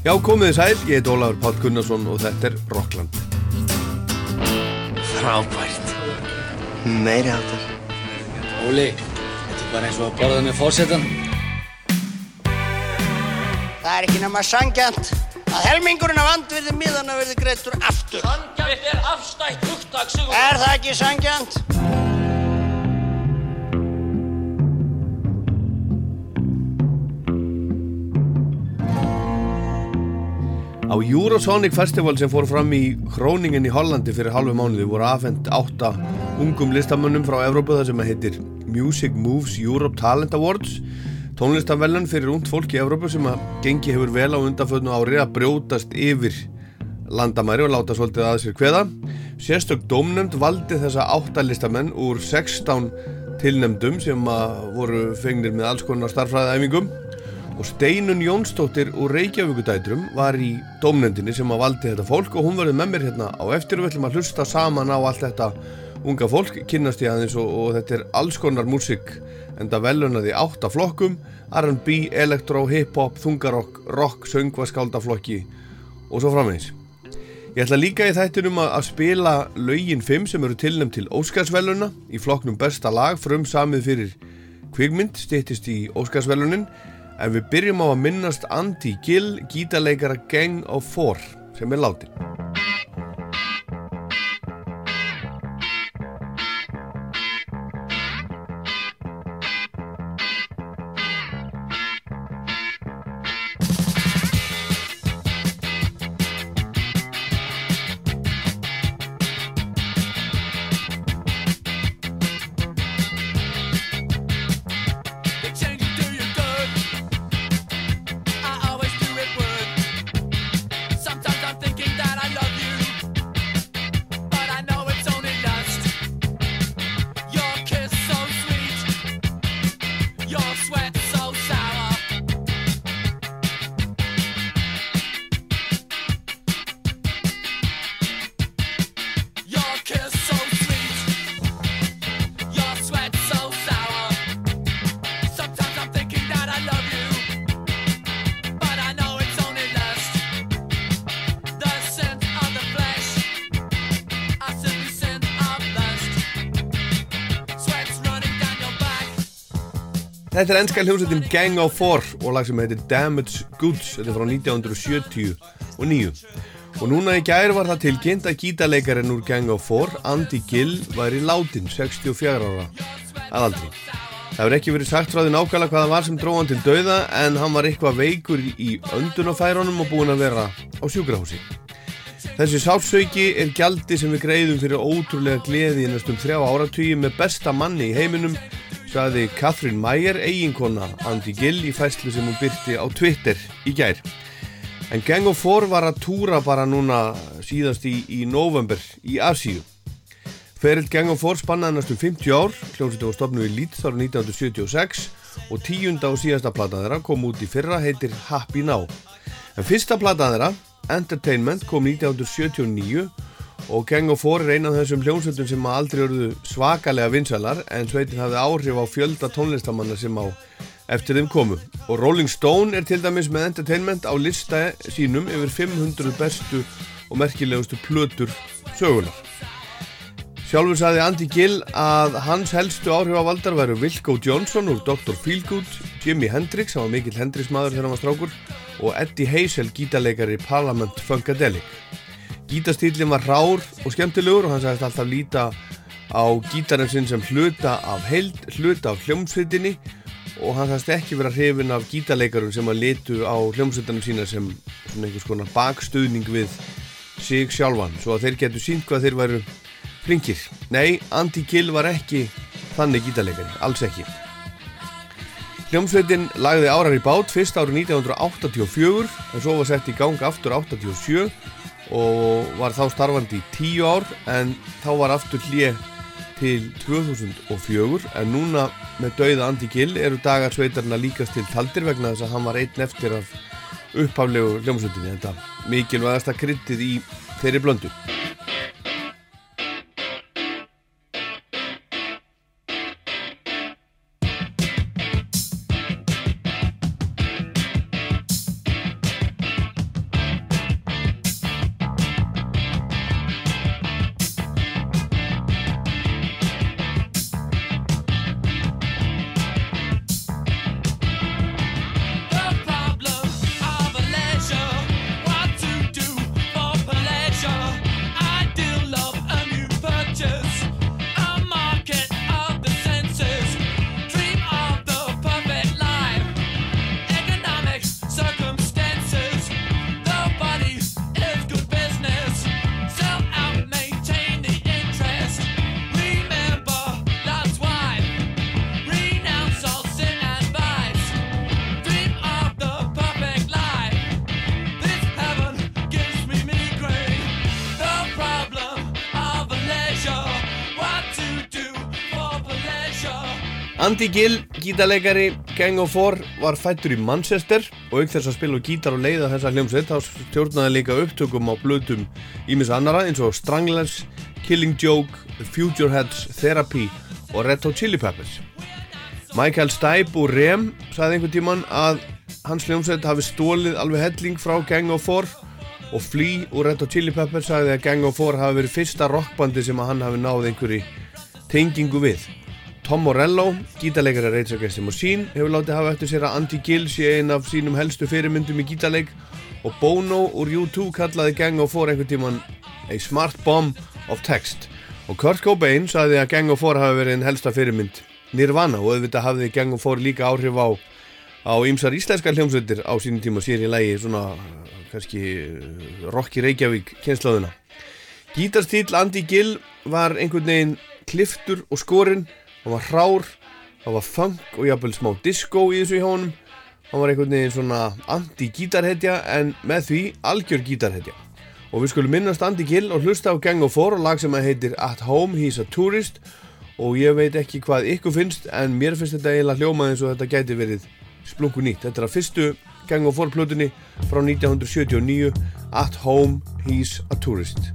Já, komiði sæl, ég heit Ólafur Pál Gunnarsson og þetta er Rockland. Frábært. Meiri áttar. Óli, þetta er bara eins og að borða með fórsetan. Það er ekki nema sangjant að helmingurinn af andvirði miðana verði greittur aftur. Sangjant er afstætt hugtak, Sigur. Er það ekki sangjant? Á Eurosonic Festival sem fór fram í Hróningen í Hollandi fyrir halvu mánuði voru afhengt átta ungum listamönnum frá Evrópu það sem heitir Music Moves Europe Talent Awards tónlistavellun fyrir ungt fólk í Evrópu sem að gengi hefur vel á undanfötnu ári að brjótast yfir landamæri og láta svolítið að sér hveða. Sérstök dómnefnd valdi þessa átta listamenn úr 16 tilnefndum sem voru fengnir með alls konar starfræðaæfingum og Steinun Jónsdóttir úr Reykjavíkudætrum var í dómnendinni sem að valdi þetta fólk og hún verði með mér hérna á eftir og við ætlum að hlusta saman á allt þetta unga fólk, kynast ég aðeins og, og þetta er alls konar músik en það velunaði átta flokkum R&B, elektro, hip-hop, þungarokk, rock, söngvaskáldaflokki og svo framvegs. Ég ætla líka í þættinum að spila laugin 5 sem eru tilnæmt til Óskarsveluna í flokknum besta lag frum samið fyrir kvikmynd, stýttist í Óskarsvelunin en við byrjum á að minnast Andy Gill, gítarleikara Gang of Four sem er látin. Þetta er ennska hljómsveitin Gang of Four og lag sem heitir Damaged Goods þetta er frá 1979 og núna í gæri var það tilkynnt að gítarleikarinn úr Gang of Four Andy Gill var í látin 64 ára aðaldri það verður ekki verið sagt frá því nákvæmlega hvaða var sem dróðan til dauða en hann var eitthvað veikur í öndunafærunum og búin að vera á sjúkrahúsi. Þessi sátsauki er gjaldi sem við greiðum fyrir ótrúlega gleði í næstum þrjá áratugji með besta manni í heiminum saði Catherine Mayer, eiginkona Andy Gill í fæslu sem hún byrti á Twitter í gær. En Gang of Four var að túra bara núna síðast í, í november í Asíu. Ferill Gang of Four spannaði næstum 50 ár, hljómsveitu var stopnud í Leeds ára 1976 og tíunda og síðasta plata þeirra kom út í fyrra heitir Happy Now. En fyrsta plata þeirra, Entertainment, kom 1979 og Gang of Four er eina af þessum hljómsveitum sem aldrei eruðu svakalega vinsalar en sveitin hafði áhrif á fjölda tónlistamanna sem á eftir þeim komu og Rolling Stone er til dæmis með entertainment á lista sínum yfir 500 bestu og merkilegustu plötur sögunar Sjálfur saði Andy Gill að hans helstu áhrif á valdar væru Wilco Johnson úr Dr. Feelgood, Jimi Hendrix, hann var mikill Hendrix maður þegar hann var strákur og Eddie Hazel, gítarleikari Parliament Funkadelic Gítastílinn var rár og skemmtilegur og hann sagðist alltaf líta á gítarinn sinn sem hluta af held, hluta af hljómsveitinni og hann sagðist ekki vera hrifin af gítarleikarum sem að litu á hljómsveitinum sína sem einhvers konar bakstuðning við sig sjálfan svo að þeir getur sínt hvað þeir væru flinkir. Nei, Andy Gill var ekki þannig gítarleikari, alls ekki. Hljómsveitin lagði árar í bát fyrst árið 1984 en svo var sett í gang aftur 87 og var þá starfandi í tíu ár en þá var aftur hlið til 2004 en núna með dauða Andi Gill eru dagar sveitarna líkast til taldir vegna þess að hann var einn eftir af upphaflegu hljómsveitinni þetta mikilvægasta kryttið í þeirri blöndu Andy Gill, gítarleikari Gang of Four var fættur í Manchester og auk þess að spila gítar og leiða þessa hljómsveit þá stjórnaði líka upptökum á blöðum ímis annara eins og Stranglers, Killing Joke, Futureheads, Therapy og Red Hot Chili Peppers. Michael Stipe og Rem sagði einhvern tíman að hans hljómsveit hafi stólið alveg helling frá Gang of Four og Flea og Red Hot Chili Peppers sagði að Gang of Four hafi verið fyrsta rockbandi sem hann hafi náð einhverju tengingu við. Tom Morello, gítarleikari Rage Against the Machine, hefur látið hafa eftir sér að Andy Gill sé einn af sínum helstu fyrirmyndum í gítarleik og Bono úr U2 kallaði Gang of Four einhvern tíman a smart bomb of text og Kurt Cobain saði að Gang of Four hafi verið einn helsta fyrirmynd Nirvana og auðvitað hafði Gang of Four líka áhrif á á ýmsar íslenska hljómsveitir á sínum tíma sér í lægi svona kannski Rocky Reykjavík kynslaðuna. Gítarstíl Andy Gill var einhvern veginn kliftur og skorinn hann var hrár, hann var funk og jáfnvel smá disco í þessu hjá honum. Hann var einhvern veginn svona anti-gítarhetja en með því algjör gítarhetja. Og við skulum minnast Andy Gill og hlusta á Gang of Four og lag sem að heitir At Home He's a Tourist. Og ég veit ekki hvað ykkur finnst en mér finnst þetta eiginlega hljómað eins og þetta gæti verið splungu nýtt. Þetta er að fyrstu Gang of Four plutunni frá 1979 At Home He's a Tourist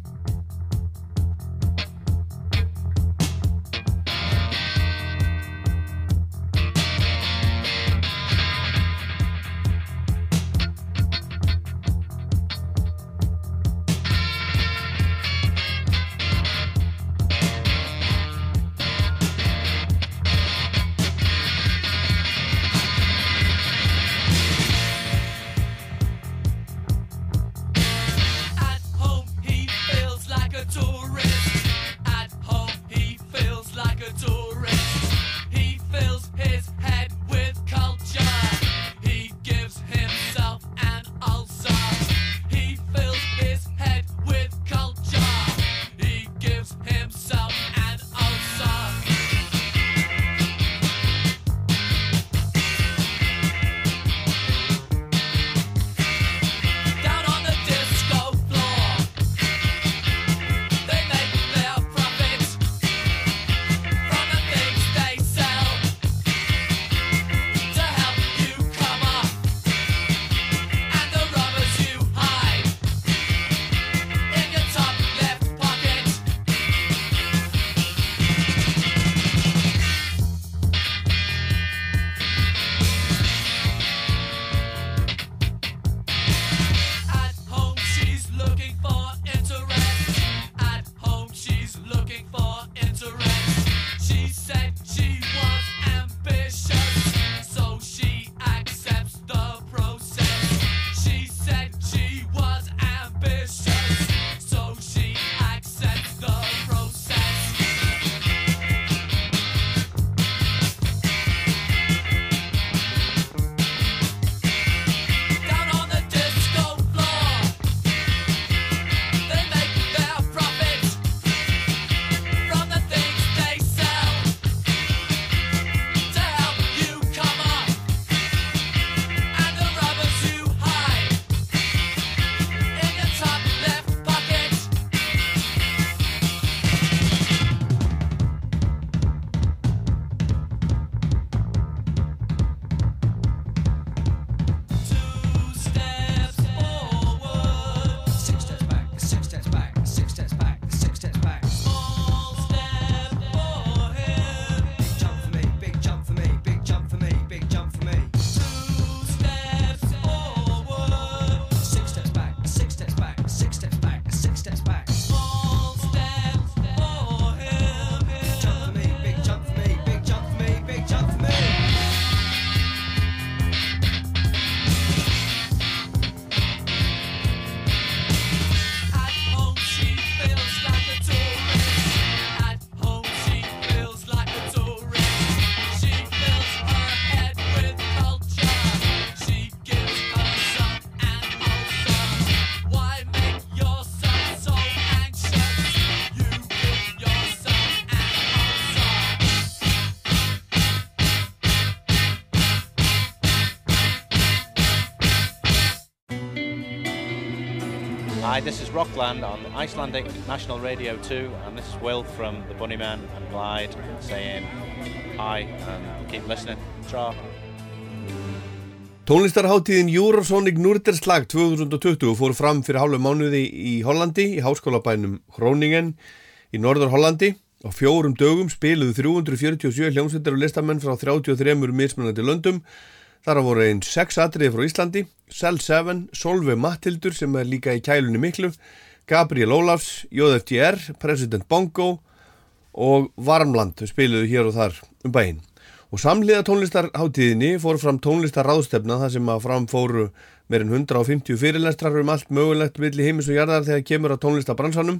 this is Rockland on Icelandic National Radio 2, and this is Will from the Bunnyman and Glide saying high and keep listening. Tra. Tónlistarháttíðin Eurosonic Norderslag 2020 fór fram fyrir hálfu mánuði í Hollandi í háskólabænum Groningen í Norður Hollandi. Á fjórum dögum spiluðu 347 hljómsveitar og listamenn frá 33 mismunandi löndum. Þar að voru einn sex atriði frá Íslandi, Cell 7, Solveig Mattildur sem er líka í kælunni miklu, Gabriel Ólafs, JFDR, President Bongo og Varmland spiluðu hér og þar um bæinn. Og samliða tónlistarháttíðinni fór fram tónlistarráðstefna þar sem að framfóru meirinn 150 fyrirlestrar um allt mögulegt milli heimis og jarðar þegar kemur á tónlistarbransanum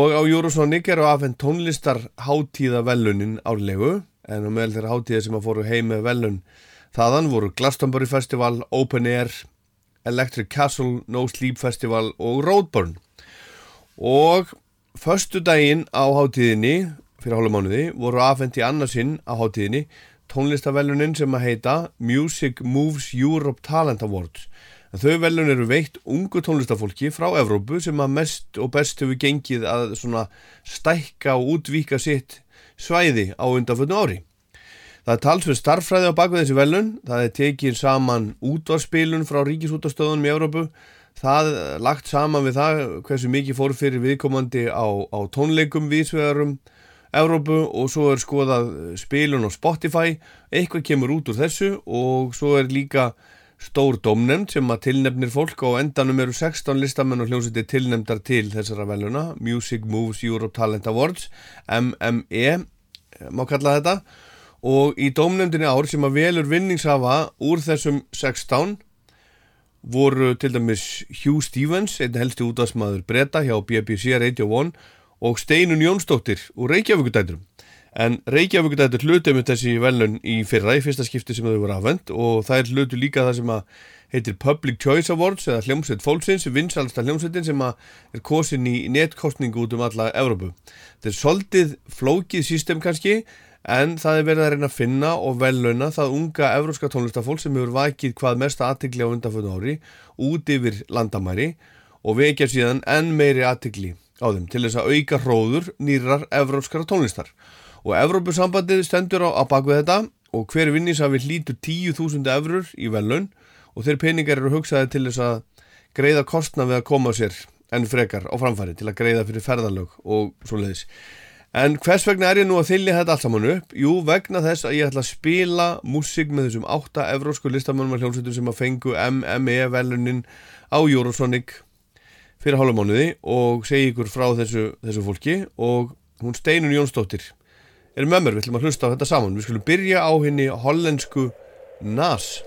og á Eurosonic eru afhengt tónlistarháttíðavellunin árlegu en á meðal þeirra háttíða sem að fóru heim með vellun þaðan voru Glastonbury Festival, Open Air, Electric Castle, No Sleep Festival og Roadburn og förstu daginn á háttíðinni fyrir hálfumánuði voru afhengt í annarsinn á hátíðinni tónlistavellunin sem að heita Music Moves Europe Talent Awards. En þau velun eru veitt ungu tónlistafólki frá Evrópu sem að mest og best hefur gengið að stækka og útvíka sitt svæði á undanfötnu ári. Það er talsverð starffræði á bakvið þessi velun, það er tekið saman útvarspilun frá ríkisútastöðunum í Evrópu, það er lagt saman við það hversu mikið fór fyrir viðkomandi á, á tónleikum viðsvegarum, Európu og svo er skoðað spilun á Spotify, eitthvað kemur út úr þessu og svo er líka stór domnemnd sem að tilnefnir fólk. Og endanum eru 16 listamenn og hljómsveitir tilnefndar til þessara veluna Music Moves Europe Talent Awards MME má kalla þetta og í domnemndinni ár sem að velur vinningshafa úr þessum 16 voru til dæmis Hugh Stevens, einn helsti útastmaður breyta hjá BBC Radio 1 og Steinun Jónsdóttir úr Reykjavíkudæturum. En Reykjavíkudætur hluti með þessi velun í fyrra, í fyrsta skipti sem þau voru afvend og það er hlutu líka það sem að heitir Public Choice Awards eða hljómsveit fólksins, vinsalsta hljómsveitin sem er kosin í netkostningu út um alla Evrópu. Þetta er soldið flókið sístem kannski en það er verið að reyna að finna og veluna það unga evróska tónlistafólk sem hefur vakið hvað mesta aðtikli á undanfötu ári út yfir landamæri og vekja síðan enn meiri aðtikli á þeim til þess að auka hróður nýrar evrópskara tónlistar. Og Evrópusambandið stendur á, á bakvið þetta og hver vinnisafi hlítur 10.000 eurur í velun og þeir peningar eru hugsaði til þess að greiða kostna við að koma sér enn frekar á framfæri til að greiða fyrir ferðalög og svo leiðis en hvers vegna er ég nú að þylja þetta allt saman upp? Jú, vegna þess að ég ætla að spila músík með þessum 8 evrósku listamannum og hljómsveitum sem að fengu MME velunin á Eurosonic fyrir hálfmánuði og segi ykkur frá þessu, þessu fólki. Og hún Steinun Jónsdóttir er með mér, við ætlum að hlusta á þetta saman. Við skulum byrja á henni hollensku NAS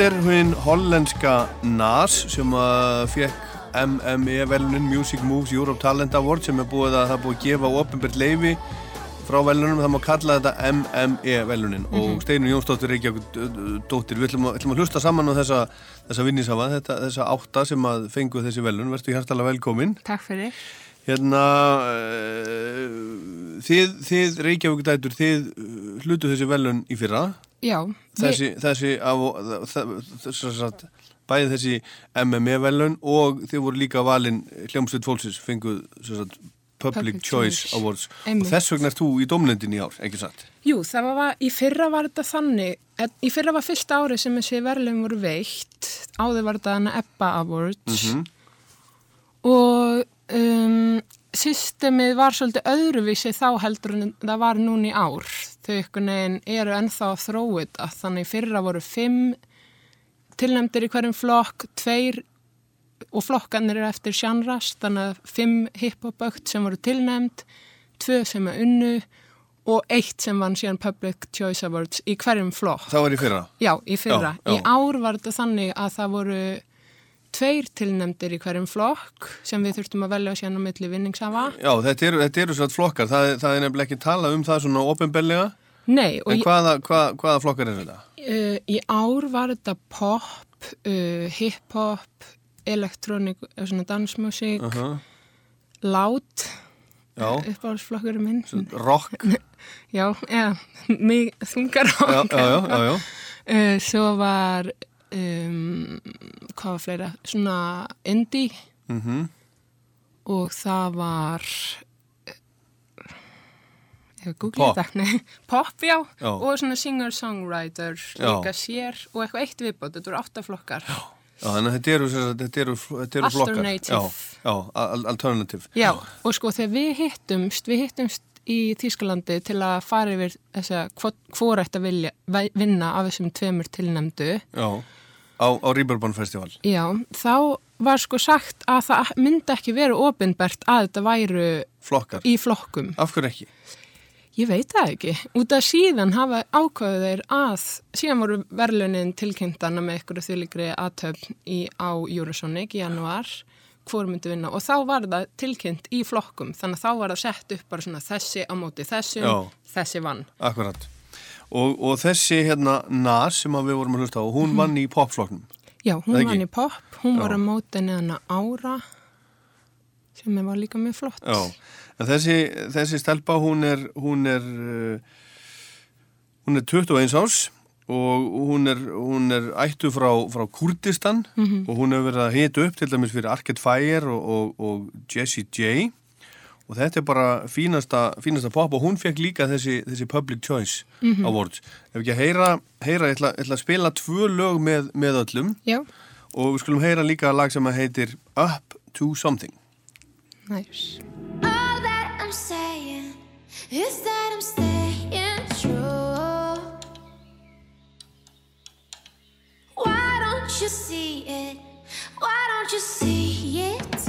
Þetta er hún hollenska NAS sem að fekk MME velunin Music Moves Europe Talent Award sem er búið að það búið að gefa ofinbært leifi frá velunum, það má kalla þetta MME velunin Mhm. og Steinun Jónsdóttir Reykjavík dóttir, við ætlum að, ætlum að hlusta saman á þessa, þessa vinnisafa, þetta, þessa átta sem að fengu þessi velun, verður hjartalega velkomin. Takk fyrir. Hérna uh, þið, þið Reykjavík dætur, þið hlutu þessi velun í fyrra Já, þessi, þessi af, þess að bæði þessi MMA velun og þið voru líka valin hljómsveit fólksins fenguð sagt, Public, Public Choice, Choice. Awards Einmitt. og þess vegna er þú í domnendin í ár, ekki satt? Jú, það var, í fyrra var þetta þannig, í fyrra var fyrsta árið sem þessi verðlum voru veitt, áður var þetta hana EBBA Awards Mhm. og um, systemið var svolítið öðruvísi þá heldur en það var núna í ár. Þau ykkur neginn eru ennþá að þróið þetta, þannig fyrra voru fimm tilnæmdir í hverjum flokk, tveir og flokkanir eru eftir sjanrast, þannig að fimm hiphop-ökt sem voru tilnæmd, tvö sem er unnu og eitt sem vann síðan Public Choice Awards í hverjum flokk. Það var í fyrra? Já, í fyrra. Já, já. Í ár var þetta þannig að það voru tveir tilnæmdir í hverjum flokk sem við þurftum að velja síðan á milli vinningsafa. Já, þetta eru, þetta eru svona flokkar, það, það er nefnilega ekki talað um það svona ofinbellega, Nei, en í, hvaða, hvað, hvaða flokkar er þetta? uh, í ár var þetta pop, uh, hip-hop, elektrónik, eða svona dansmusík, Uh -huh. lát, Já, uppáhaldsflokkurinn minn. rock, Já, eða, mig þungar já, já, já, já, já. Uh, svo var, um, hvað var fleira, svona indie Mm og það var, ég Pop. googlið þetta, pop, já, Já. og svona singer-songwriter Já. líka sér og eitthvað eitt viðbót, þetta voru áttaflokkar. Já, þannig að þetta eru, þetta eru, þetta eru flokkar. Alternative. Já, já, al alternative. Já, og sko þegar við hittumst, við hittumst í Þýskalandi til að fara yfir þess að hvort ætti að vinna af þessum tveimur tilnæmdu. Já, á, á Rýbjörbann festival. Já, þá var sko sagt að það myndi ekki vera ofinbært að þetta væru Flokkar. í flokkum. Af hverju ekki? Ég veit það ekki. Út af síðan hafa ákvæðu þeir að, síðan voru verðlunin tilkynntana með ykkur þjóðligri aðtöfn í, á Eurosonic í januar, hvor myndi vinna og þá var það tilkynnt í flokkum, þannig að þá var það sett upp bara svona þessi á móti þessum, Já. þessi vann. Akkurat. Og, og þessi hérna Nas sem að við vorum að hlusta á, hún vann í popflokknum. Já, hún Það ekki? vann í pop, hún var Já. að móti neðana ára, sem var líka mjög flott. Já, en þessi, þessi stelpa hún er, hún er, uh, hún er 21 árs og hún er, hún er ættu frá, frá Kurdistan og hún hefur verið að hita upp til dæmis fyrir Arcade Fire og, og, og Jessie J og þetta er bara fínasta, fínasta pop og hún fekk líka þessi, þessi Public Choice Awards. Ef ekki að heyra, heyra ég, ætla, ég ætla að spila tvö lög með, með öllum Já, og við skulum heyra líka lag sem að heitir Up to Something. næs. All that I'm saying is that I'm staying true. Why don't you see it? Why don't you see it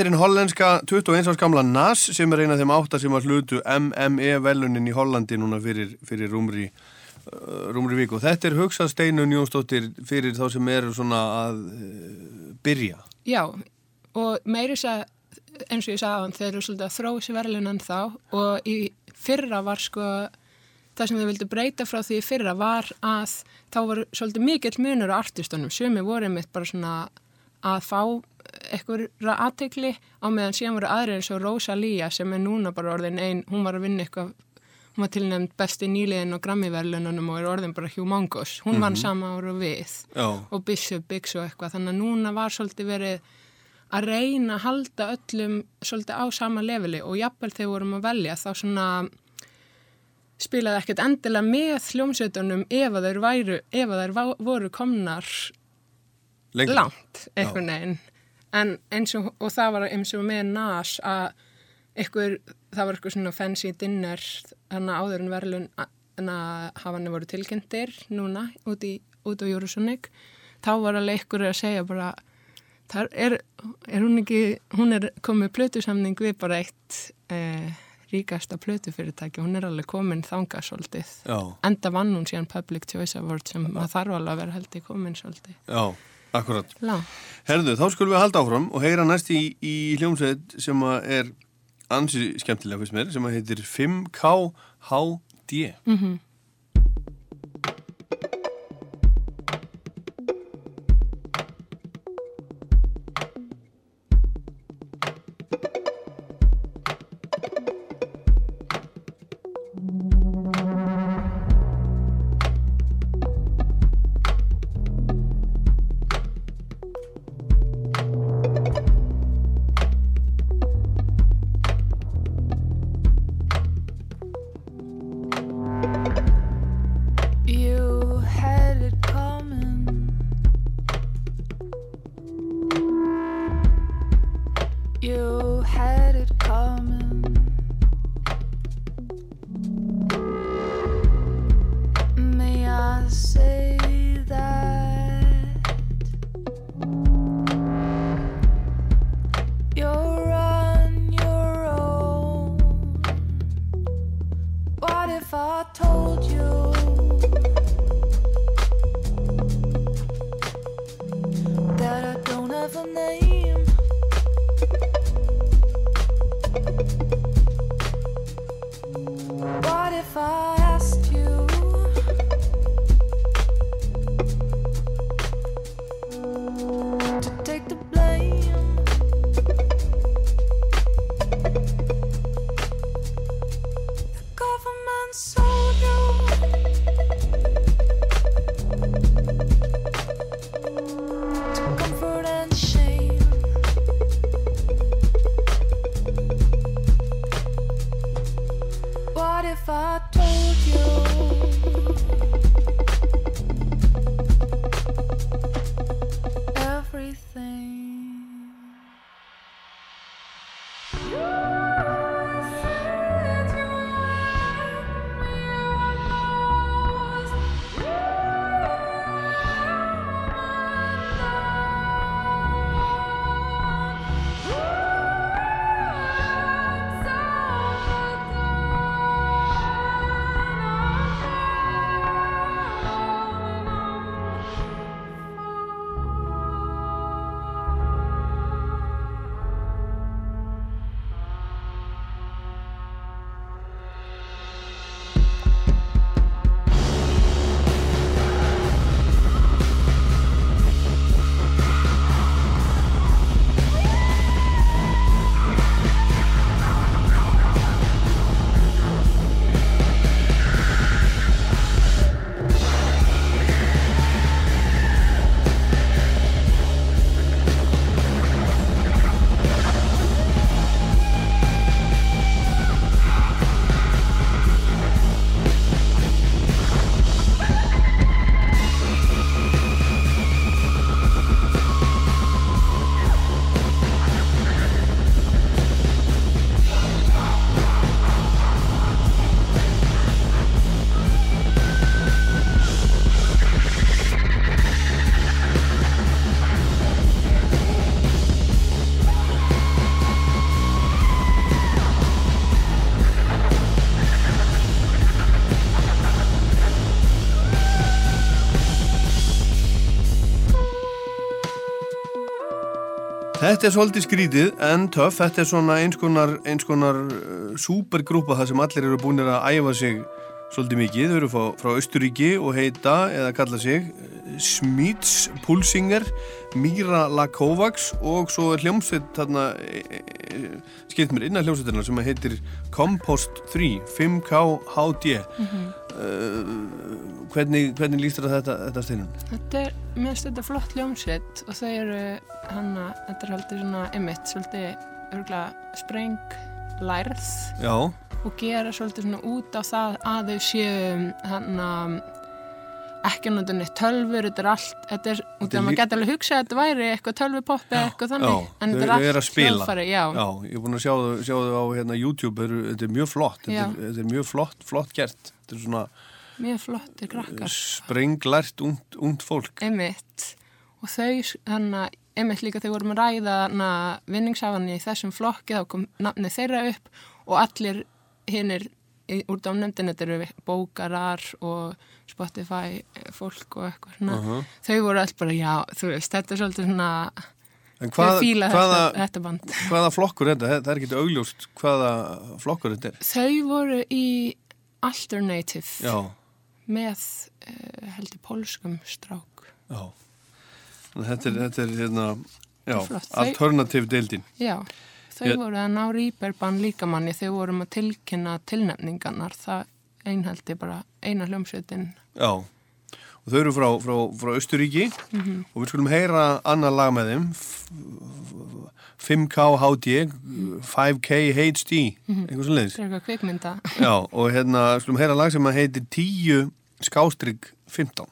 Þetta er einn hollenska 21 árs gamla NAS sem er eina af þeim átta sem var hlutu MME velunin í Hollandi núna fyrir, fyrir rúmri, uh, rúmri viku. Og þetta er hugsað Steinun Jónsdóttir fyrir þá sem eru svona að uh, byrja. Já, og meiri þess að eins og ég sagði á hann, þeir eru svolítið að þróa sér verðlunan þá og í fyrra var sko það sem þau vildu breyta frá því í fyrra var að þá voru svolítið mikill munur á artistunum, sumi voru einmitt bara svona að fá eitthvað aðtegli á meðan síðan voru aðrir eins og Rosalía sem er núna bara orðin einn, hún var að vinna eitthvað hún var tilnæmt besti nýliðin og Grammy-verlununum og er orðin bara humongous. Hún vann sama ára við Já. og Bishop Biggs og eitthvað. Þannig að núna var svolítið verið að reyna að halda öllum svolítið á sama leveli og jafnvel þegar vorum að velja þá svona spilaði ekkert endilega með hljómsveitunum ef að vá- voru komnar Lengra. langt einhvern veginn en eins og, og það var eins og með NAS að einhver, það var eitthvað svona fancy dinner þannig að áður en verðlun en að hafa hann voru tilkynntir núna út, í, út á Eurosonic þá var alveg einhver að segja bara þar er, er hún ekki hún er komið plötusamning við bara eitt eh, ríkasta plötufyrirtæki, hún er alveg komin þangað svolítið, enda vann hún síðan Public Choice Award sem maður þarf alveg að vera held í komin svolítið. Já, akkurat. Lá. Herðu, þá skulum við halda áfram og heyra næst í, í hljómsveit sem er ansi skemmtilega fyrst mér, sem heitir 5KHD. Mhm. You Þetta er svolítið skrítið en töff, þetta er svona eins konar, eins konar uh, supergrúpa þar sem allir eru búinir að æfa sig svolítið mikið. Þau eru frá, frá Östuríki og heita, eða kalla sig, Smits Pulsinger, Míra Lakovacs og svo er hljómsveit þarna, e, e, skilt mér innan hljómsveitina sem heitir Compost 3, 5K HD. uh, hvernig, hvernig líst þér að þetta, þetta steinun? Þetta er, mér finnst þetta flott ljómsveit og þau eru hana, þetta er heldur svona emitt, svolítið örgulega spreng lærð Já, og gera svolítið svona út á það að þau séu hana ekki náttúrulega neitt tölfur, þetta er allt, þetta er, út er af að maður geta alveg hugsað að þetta væri eitthvað tölvupoppi eða eitthvað þannig, já, en þau þetta er allt hljóðfæri, já, Já, ég er búin að sjá þau, sjá þau á hérna, YouTube, eru, þetta er mjög flott, þetta er, þetta er mjög flott, flott gert. Þetta er svona mjög flottir krakkar. sprenglært ungt fólk. Einmitt. Og þau, þannig að, einmitt líka þegar vorum að ræða hana vinningshafanni í þessum flokki, þá kom nafnið þeirra upp og allir hinnir úr dánefndin, þetta eru bókarar og Spotify fólk og eitthvað svona. Uh-huh. Þau voru alls bara, já, þú veist, þetta er svolítið svona, En þau hvað, fíla hvaða, þetta, þetta band. hvaða flokkur þetta? Það er ekki augljóst hvaða flokkur þetta er. Þau voru í Alternative Já, með, uh, heldur, pólskum strák. já. Þetta er, þetta er hérna, já, Flott. Þau- alternativ deildin. Já, þau voru að ná rýperbann líkamanni. Þau vorum að tilkynna tilnefningarnar. Það einhaldi bara eina hljómsveitin. Já, og þau eru frá, frá, frá Östuríki Mhm. og við skulum heyra annar lag með þeim. F- 5K HD 5K HD eitthvað svo leiðis það er eitthvað kvikmynda. Já, og hérna skulum heyra lag sem að heitir 10 skástrygg 15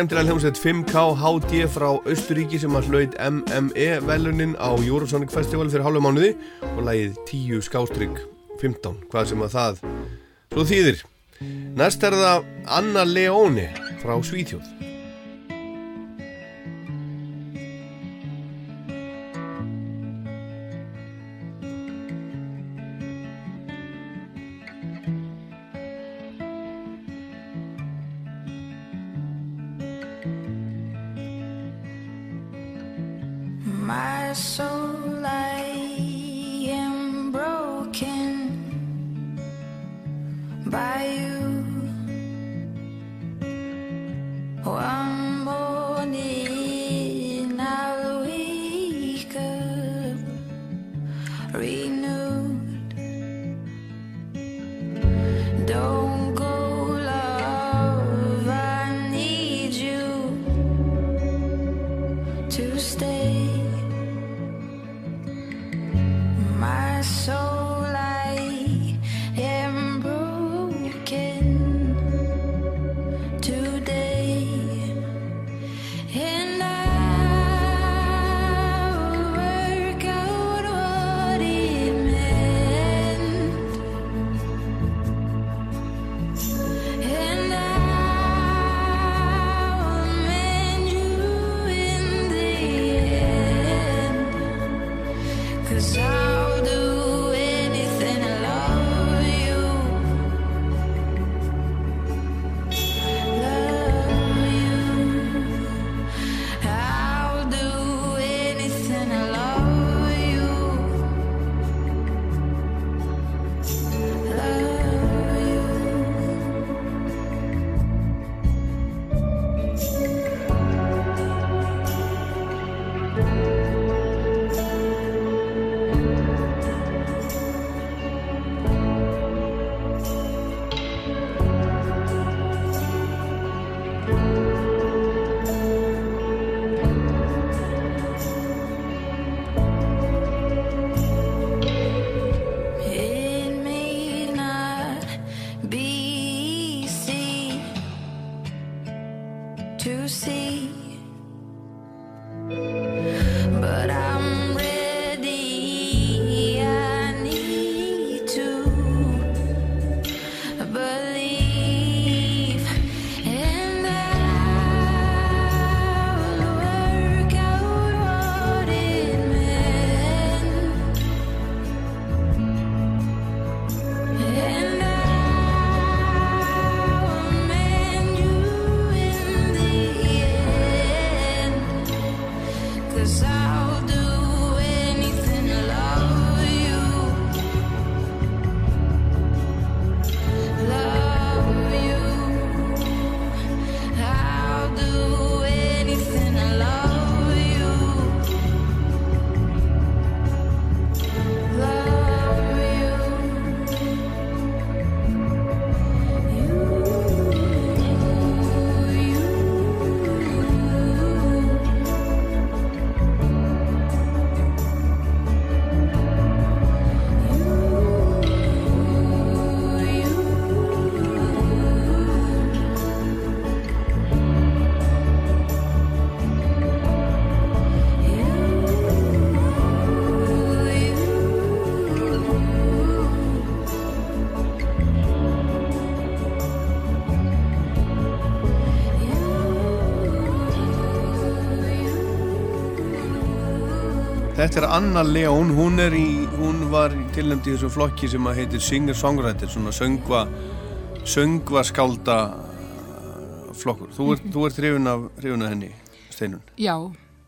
skemmtilega hljómsveit 5K HD frá Östuríki sem að hlaut MME velunin á Eurosonic Festival fyrir hálfu mánuði og lagið 10 skástrygg 15, hvað sem að það svo þýðir. Næst er það Anna Leone frá Svíþjóð. Þetta er Anna León, hún, er í, hún var tilnæmt í þessu flokki sem að heitir Singer-Songwriter, svona söngva, söngva skálda flokkur. Þú ert, þú ert hrifin af, hrifin af henni, Steinun. Já,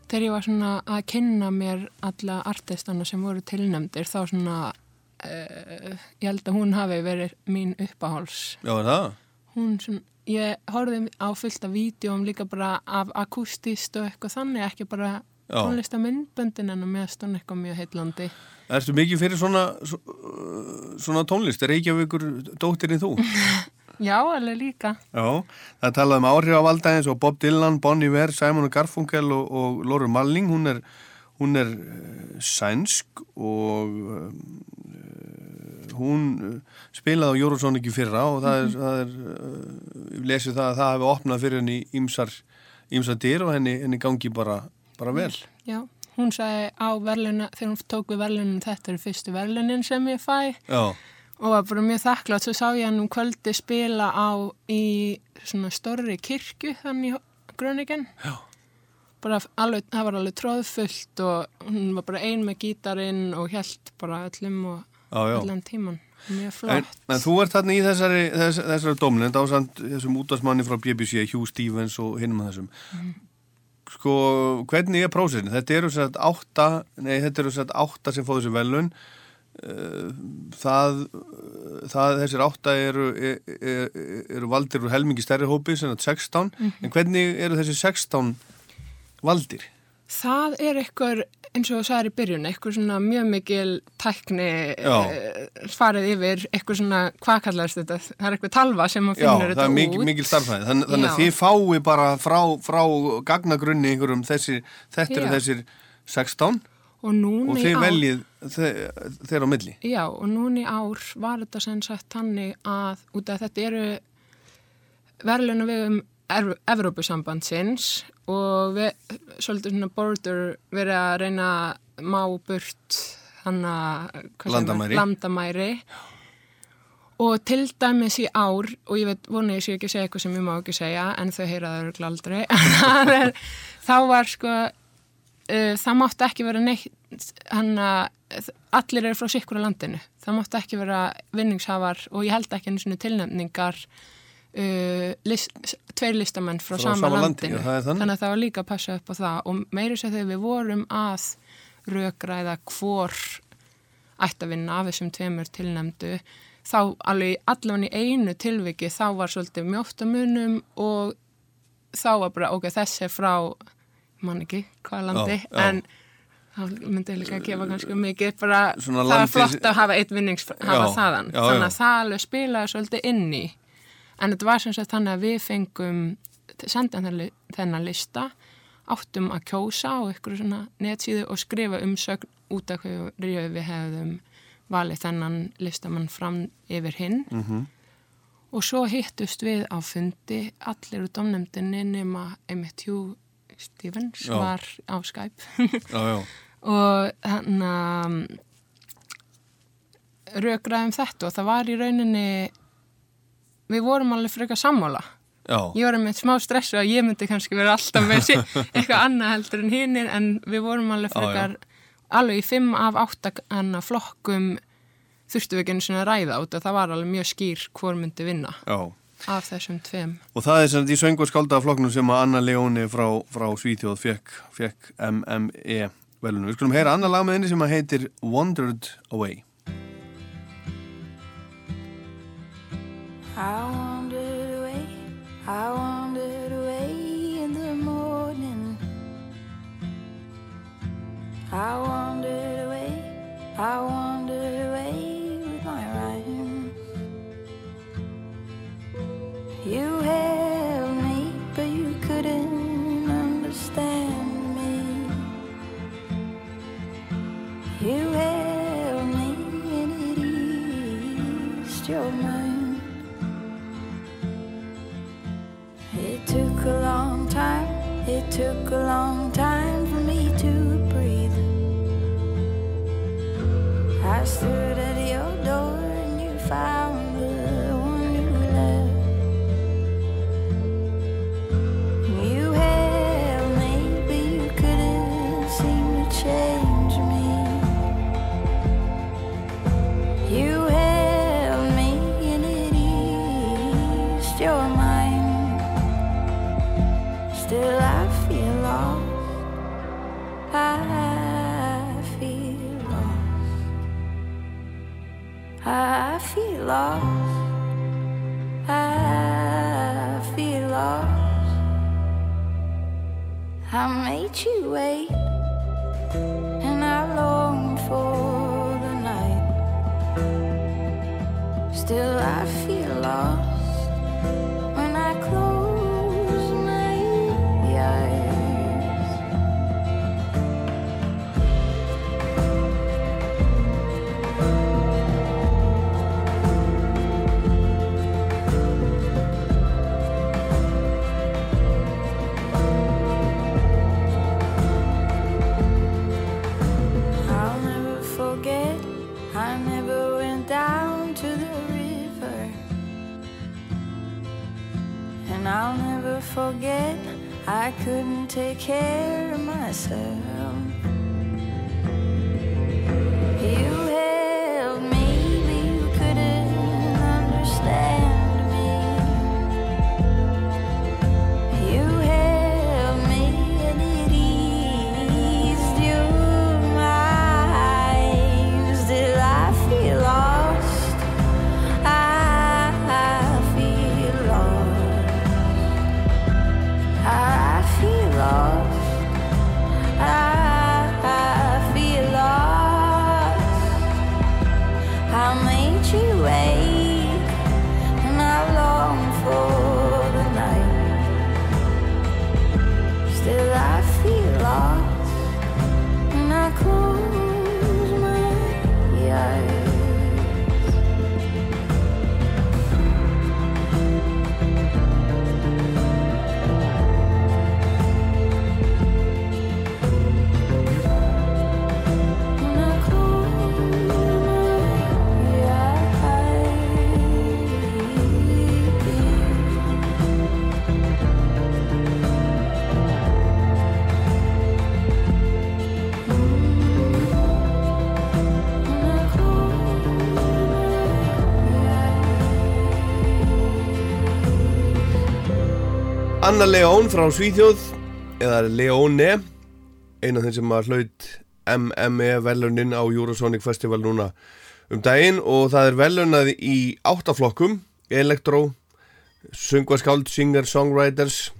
þegar ég var svona að kynna mér alla artistana sem voru tilnæmdir þá svona, uh, ég held að hún hafi verið mín uppáháls. Já, það? Hún svona, ég horfði á fullt af vídjóm líka bara af akústist og eitthvað þannig, ekki bara Já. tónlista myndböndin en mér stóð eitthvað mjög heitlandi. Erstu mikið fyrir svona, svo- svona tónlist? Er Reykjavíkur dóttirinn þú? Já, alveg líka. Já, það er talað um áhrifavalda eins og Bob Dylan, Bon Iver, Simon Garfunkel og, og Lóru Malling. Hún er, hún er uh, sænsk og uh, hún uh, spilaði á Eurosonic í fyrra og það er, það er uh, lesið það að það hefði opnað fyrir henni ímsar ímsa dyr og henni, henni gangi bara, bara vel. Já, hún sagði á verðluna, þegar hún tók við verðlunin, þetta eru fyrstu verðlunin sem ég fæ Já, og var bara mjög þakklátt, svo sá ég hann um kvöldi spila á í svona stórri kirkju þannig í Gröningen. Já. Bara alveg, það var alveg tróðfullt og hún var bara ein með gítarinn og hjælt bara öllum og já, já. allan tíman. Mjög En, flott. en þú ert þarna í þessari, þess, þessari domnind ásand þessum útvarsmanni frá BBC, Hugh Stevens og hinum að þessum. Sko, hvernig er prósesin? Þetta eru sætt átta, nei, þetta eru sætt átta sem fóðu þessi velun. Það, það, þessir átta eru, eru, eru valdir úr helmingi stærri hópi, sem þetta 16. En hvernig eru þessi 16 valdir? Það er eitthvað, eins og þú sagðir í byrjun, eitthvað svona mjög mikil tækni Já. eh, farið yfir, eitthvað svona, hvað kallast þetta? Það er eitthvað talva sem maður Já, finnur það þetta er mikil, út. mikil starfræði. Þann, þannig Já. að þið fái bara frá, frá gagnagrunni einhverjum þessir, þetta eru Já. þessir 16 Og og þið veljið þe- þeir á milli. já, og núna í ár var þetta sem sagt þannig að, út af þetta eru verðluna við um Evrópusambandsins og við, svolítið svona border, verið að reyna má burt maður? Landamæri. landamæri. Og til dæmis í ár, og ég veit, vona ég sé ekki að segja eitthvað sem ég má ekki segja, en þau heyra það eru aldrei, Það er- þá var sko, uh, það mátti ekki vera neitt, hann að allir eru frá sikkur á landinu. Það mátti ekki vera vinningshafar og ég held ekki einu svona tilnefningar uh, list, tveir listamenn frá, Frá sama, sama landi, landinu. það er þannig. að það var líka að passa upp á það og meiri sér þegar við vorum að rökræða hvor ætti að vinna af þessum tveimur tilnefndu þá alveg allavega í einu tilviki þá var svolítið mjótt á munum og þá var bara ok, þessi er frá mann ekki, hvað landi Já, já. en það myndi líka að gefa kannski mikið bara, Svona það landi- var flott að hafa eitt vinnings hafa Já, þaðan, já, þannig að það alveg spilaði svolítið inn í en þetta var sem sagt þannig að við fengum senda þennan lista áttum að kjósa á ykkur svona netsíðu og skrifa umsögn út af hverju við hefðum valið þennan listamann fram yfir hinn Mhm. og svo hittust við á fundi allir úr domnefndinni nema Emmett Hugh Stevens Já. var á Skype Já, já. og hann um, rökraðum þetta og það var í rauninni við vorum alveg frekar sammála Já, ég var með smá stressu að ég myndi kannski vera alltaf með eitthvað annað heldur en hinnir en við vorum alveg Já, já. frekar alveg í fimm af átta hana flokkum þurftu við ekki einu svona að ræða út að það var alveg mjög skýr hvor myndi vinna já. af þessum tveim Og það er sem sagt í söng og skáldaflokknum sem að Anna Leóni frá, frá Svíþjóð fekk, fekk MME velunum. Við skulum heyra annar lag með henni sem að heitir Wandered Away. I wandered away, I wandered Anna León frá Svíþjóð eða Leóne eina af þeim sem að hlaut MME velunin á Eurosonic Festival núna um daginn. Og það er velunað í áttaflokkum Electro, Sungvaskáld, Singer, Songwriters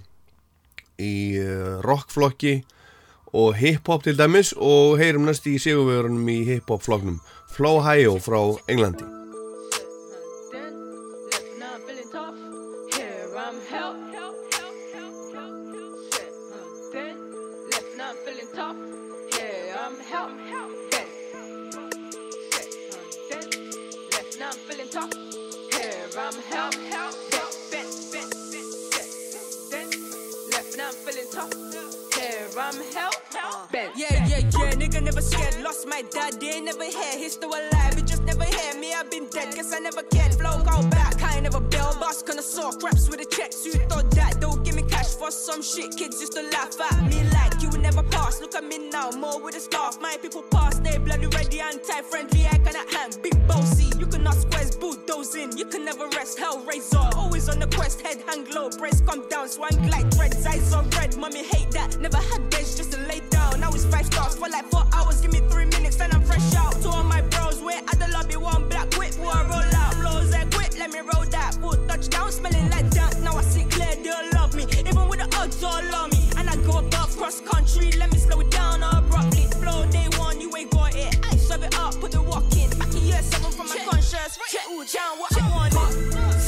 í uh, rockflokki og hip-hop til dæmis. Og heyrum næst í sigurvegurunum í hip-hop flokknum Flow Hio frá Englandi Yeah, yeah, yeah, nigga never scared. Lost my dad, they ain't never here. He's still alive, never hear me. I've been dead, guess I never cared. Flow go back, I ain't never bail. Boss gonna connoisseur, craps with a checks. You thought that, don't give me cash for some shit. Kids used to laugh at me like you would never pass. Look at me now, more with a scarf. My people pass, they bloody ready, anti-friendly. I cannot hang, big bossy. You cannot squares, bulldozing. You can never rest, hell razor. Always on the quest, head hang low, brace come down, swang like dreads. Eyes on red, mommy hate that. Never had days just to lay down. Now it's five stars for like four hours. Give me three minutes, and I'm fresh out. To all my bros, we're at the lobby, one black whip, I roll out. Blows like whip, let me roll that. Foot touchdown, smelling like that. Now I see clear, they'll love me. Even with the odds all on me. And I go above cross country, let me slow it down abruptly. Flow day one, you ain't got it. I serve it up, put the walk in. Back in year seven from my conscience. Check, down what I want.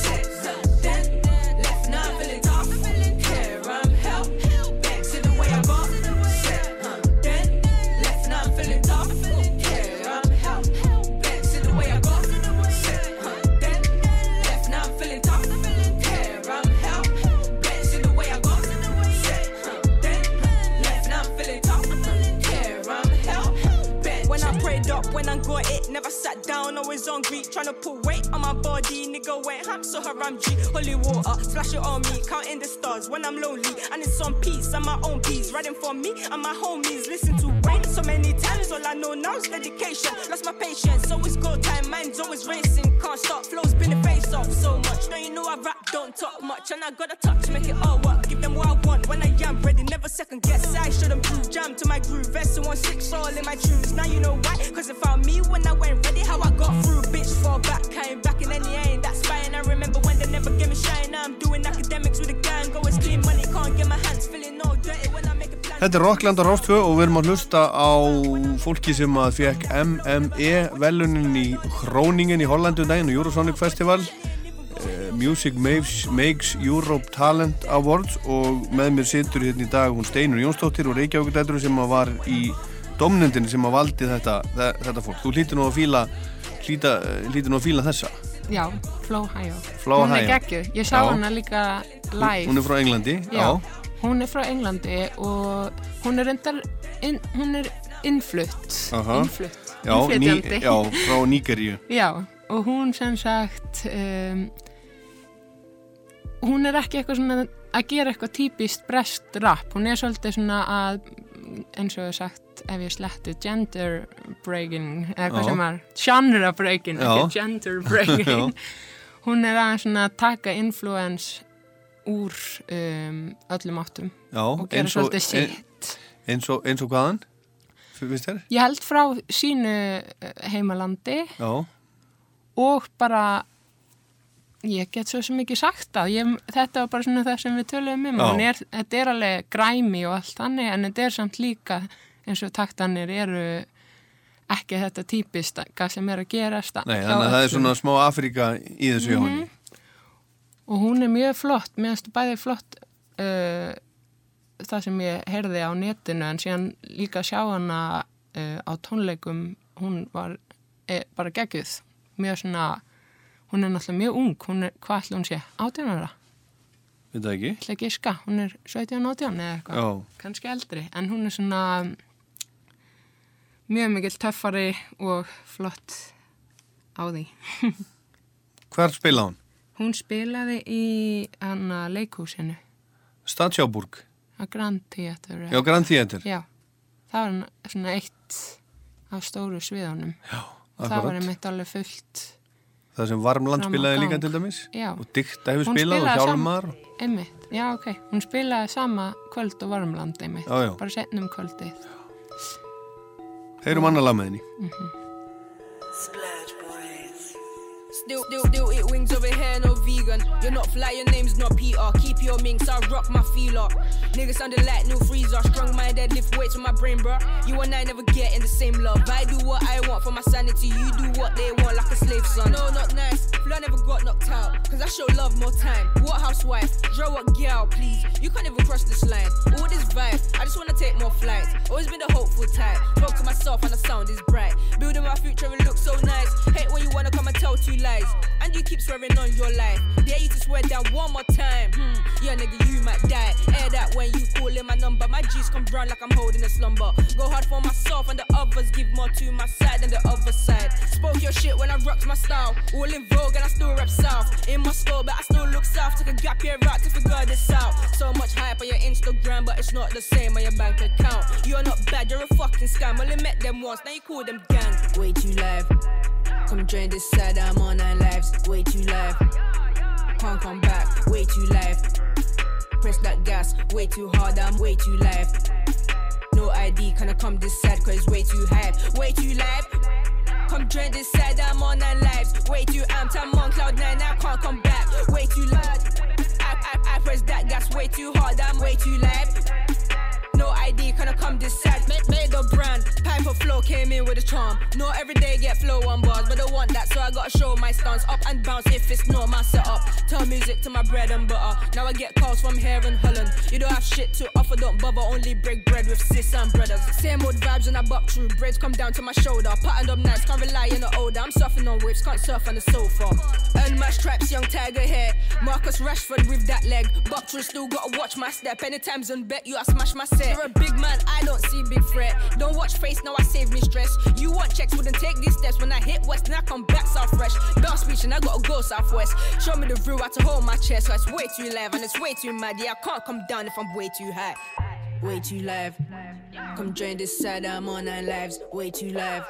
Never sat down, always hungry, trying to put weight on my body. Nigga went ham, so haram G, holy water, splash it on me, counting the stars when I'm lonely. And it's on peace, and my own peace, riding for me and my homies. Listen to rain so many times, all I know now is dedication. Lost my patience, always go time, mind's always racing, can't stop, flows been a face off so much. Now you know I rap, don't talk much, and I gotta touch, make it all work, give them what I want when I am ready, never second guess. I shouldn't prove, jam to my groove, vest and one six all in my tunes. Now you know why, cause it found me when I ready, how I got through, bitch, fall back, came back in any ain't that spine. I remember when they never gave me shine, now I'm doing academics with a gang, always clean money, can't get my hands feeling all dirty when I make a plan. Þetta er Rockland á Rástfö og við erum að hlusta á fólki sem að fekk MME velunin í Hróningen í Hollandu daginn og Eurosonic Festival uh, Music Makes, Makes Europe Talent Awards og með mér situr hérna í dag hún Steinur Jónsdóttir og Reykjavík sem að var í domnendin sem að valdi þetta, þe- þetta fólk. Þú hlýtur nú að fíla hlýta, hlýtur nú að fíla þessa Já, Flow Hio. Flow hún er geggjuð. Ég sá Já. hana líka live. Hún er frá Englandi, já, Já, hún er frá Englandi og hún er endar, in, hún er innflutt. Aha. Innflutt. já, ný, já frá Nígeríu Já, og hún sem sagt um, hún er ekki eitthvað svona að gera eitthvað típist brest rap. Hún er svolítið svona að, eins og ég sagt, ef ég sletti gender breaking, eða hvað Já. sem var, genre breaking, Já. ekki gender breaking. hún er aðeins svona að taka influence úr um, öllum áttum Já, og gera og- svolítið sitt. eins og, eins og hvaðan? Ég held frá sínu eh, heimalandi Já, og bara ég get svo ekki sagt það ég, þetta var bara svona það sem við töluðum um er, þetta er alveg græmi og allt þannig en þetta er samt líka eins og taktanir eru ekki þetta típist sem er að gerast nei, þannig að það er svona smá Afríka í þessu hjá henni. og hún er mjög flott, mér finnst bæði flott uh, það sem ég heyrði á netinu en síðan líka sjá hana uh, á tónleikum hún var e, bara geggjuð. Mjög svona, hún er náttúrulega mjög ung hún er, hvað ætla hún sé, 18 ára? Veit það ekki? ætla ekki ska, hún er 17-18 eða eitthvað, kannski eldri en hún er svona mjög mikill töffari og flott á því Hvar spila hún? hún spilaði í hana leikhúsinu Stadsjáburg. að Grand Theatre Já, Grand Theater. Já, það var svona eitt af stóru sviðunum Já, og það var akkurat. einmitt alveg fullt Það sem Varmland spilaði líka til dæmis. Já. Og Dikta hefur spilað og spilaði Hjálmar. einmitt, já ok, hún spilaði sama kvöld og varmland einmitt, Já, já. bara setnum kvöldið Heyrum annar lag með henni. Still, still, still eat wings over here, no vegan. You're not fly, your name's not Peter. Keep your minks, I rock my feeler. Niggas sounded like new freezer. Strong minded, lift weights on my brain, bro. You and I never get in the same love. I do what I want for my sanity. You do what they want like a slave son. No, not nice. Flo never got knocked out. Cause I show love more time. What housewife? Draw what girl, please. You can't even cross this line. All this vibe, I just wanna take more flights. Always been the hopeful type. Spoke to myself and the sound is bright. Building my future, it looks so nice. Hate when you wanna come and tell two lies. And you keep swearing on your life. Dare you to swear down one more time. Hmm, yeah, nigga, you might die. Air that when you call in my number. My G's come brown like I'm holding a slumber. Go hard for myself and the others. Give more to my side than the other side. Spoke your shit when I rocked my style. All in vogue and I still rap south. In my store, but I still look south. Took a gap year out to figure this out. So much hype on your Instagram, but it's not the same on your bank account. You're not bad, you're a fucking scam. Only met them once, now you call them gang. Way too live. Come join this side, I'm on nine lives. Way too live. Can't come back, way too live. Press that gas, way too hard, I'm way too live. No ID, can I come this side, cause it's way too high. Way too live. Come join this side, I'm on nine lives. Way too amped, I'm on cloud nine, I can't come back. Way too loud. I, I, I press that gas way too hard, I'm way too live. No ID, can I come this side? Made, made a brand, Piper Flow came in with a charm. No every day get flow on bars, but I want that, so I gotta show my stance. Up and bounce if it's not my setup. Turn music to my bread and butter. Now I get calls from here in Holland. You don't have shit to offer, don't bother. Only break bread with sis and brothers. Same old vibes when I buck through. Braids come down to my shoulder. Patterned up nice, can't rely on the older. I'm surfing on waves, can't surf on the sofa. My stripes, young tiger hair. Marcus Rashford with that leg. Buck through, still gotta watch my step. Anytime's on bet you, I smash my set. You're a big man, I don't see big threat. Don't watch face, now I save me stress. You want checks, wouldn't take these steps. When I hit west, now I come back south fresh. Bell speech and I gotta go southwest. Show me the view, I to hold my chest. So it's way too live and it's way too mad. Yeah, I can't come down if I'm way too high. Way too live. Come join this side, I'm on nine lives. Way too live.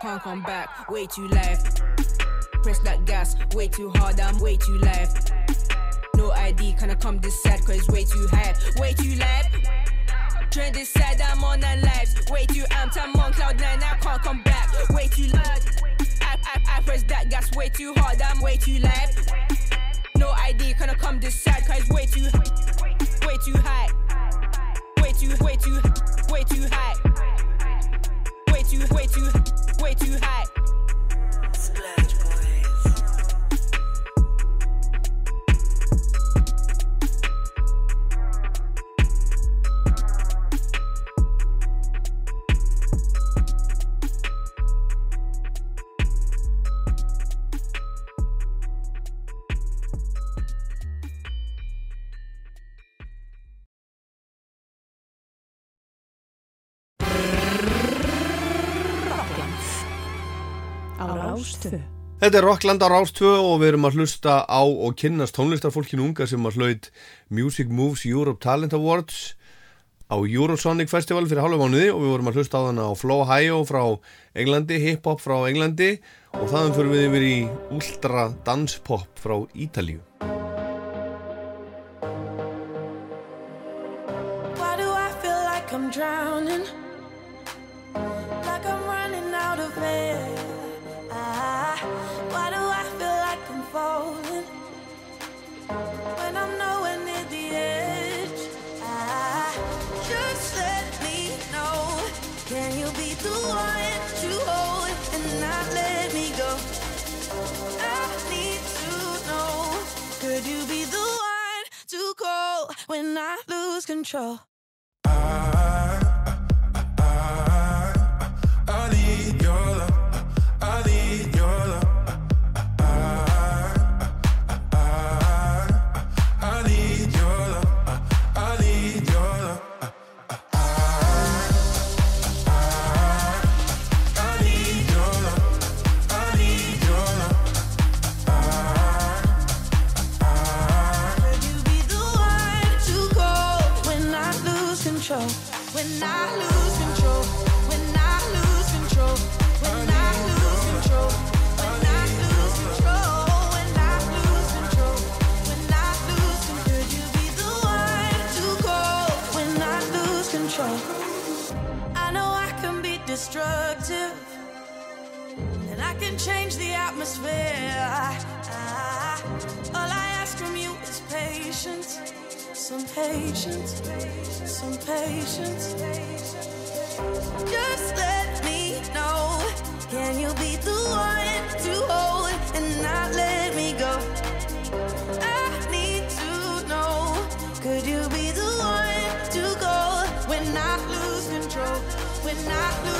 Can't come back, way too live. Press that gas, way too hard, I'm way too live. No ID, can I come this side, cause it's way too high. Way too live. Join this side, I'm on nine lives. Way too amped, I'm on cloud nine, I can't come back. Way too loud. I, I, I press that gas way too hard, I'm way too live. No ID, can I come this side, cause it's way too, way too high. Way too, way too, way too high. Way too, way too, way too high. Rástvö Þetta er Rockland á Rás 2 og við erum að hlusta á og kynnast tónlistarfólkinu unga sem að hlaut Music Moves Europe Talent Awards á Eurosonic Festival fyrir halva mánuði og við vorum að hlusta á þann á Flow Hio frá Englandi, Hip Hop frá Englandi og þaðan fyrir við yfir í Ultra Dance Pop frá Ítalíu. When I lose control? Destructive. And I can change the atmosphere. Ah, all I ask from you is patience. Some patience. Some patience. Just let me know. Can you be the one to hold and not let me go? I need to know. Could you be the one to go when I lose control? When I lose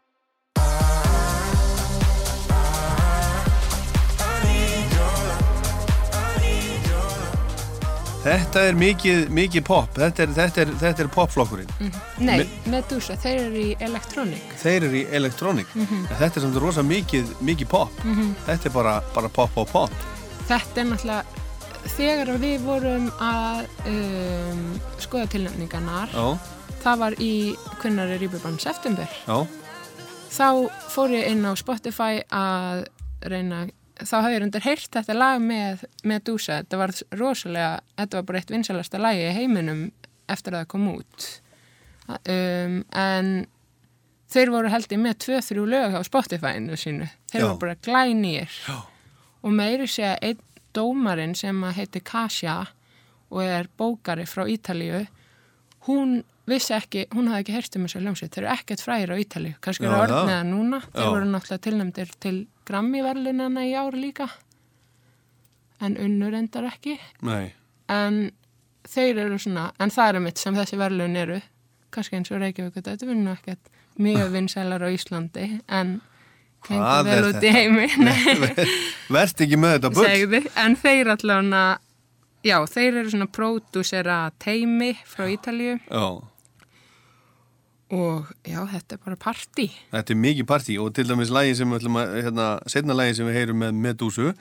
Þetta er mikið, mikið pop, þetta er, þetta er, þetta er popflokkurinn. Nei, Me- Medusa, þeir eru í Electronic. Þeir eru í elektrónik. Mhm. En Þetta er samt rosa mikið, mikið pop. Mhm. Þetta er bara, bara pop, pop, pop. Þetta er náttúrulega, þegar við vorum að um, skoða tilnefningarnar, Já, það var í Kunnar er Ríbubann september, já, þá fór ég inn á Spotify að reyna, þá hafði ég undir heyrt þetta lag með Medusa, þetta var rosalega, þetta var bara eitt vinsalasta lagi í heiminum eftir að það kom út. Um, en þeir voru held ég með tvö, þrjú lög á Spotify-inu sínu, þeir Já. voru bara glænýr. Já. og meiri sé að einn dómarinn sem heiti Kasia og er bókari frá Ítalíu hún vissi ekki, hún hafði ekki heyrst um þessu hljómsveit, þeir eru ekkert fræðir á Ítalíu. Kannski eru það núna. Þeir Já. voru náttúrulega tilnæmdir til Grammy-verlunana í ár líka. En unnur endar ekki. Nei. en þeir eru svona, en það er mitt sem þessi verlun eru. Kannski eins og Reykjavík þetta er nú ekkert mjög vinsælar á Íslandi en hengur vel út í heimi. Nei. Verst ekki með þetta bull. en þeir allavega já, þeir eru svona pródúsera teimi frá Ítalíu. Já, og já, þetta er bara partí þetta er mikið partí og til dæmis lagi sem við ætlum að, hérna, setna lagi sem við heyrum með Medusu,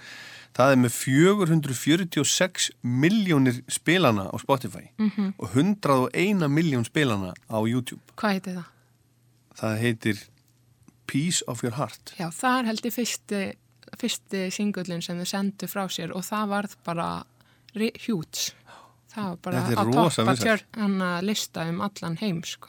það er með 446 miljónir spilana á Spotify Mhm. og 101 miljón spilana á YouTube. hvað heitir það? Það heitir Piece of Your Heart. Já, það er held í fyrsti, fyrsti singullin sem þau sendu frá sér og það varð bara hjúts það var bara rosa toppa vinsælt. tjör hann að lista um allan heim sko.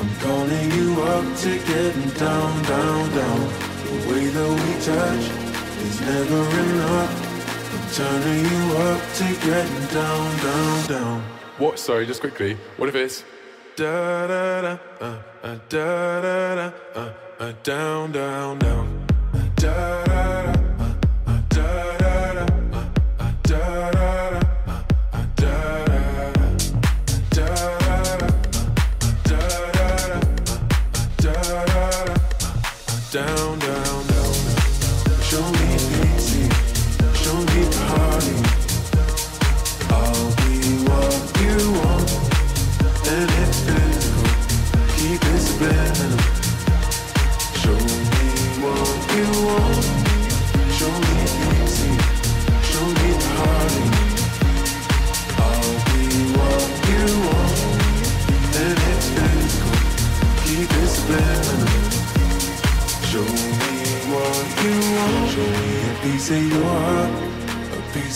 I'm calling you up to getting down, down, down. The way that we touch is never enough. I'm turning you up to getting down, down, down. What? Sorry, just quickly. What if it's Da da da, uh, uh, da da da, uh, uh, down, down, down. Uh, Da da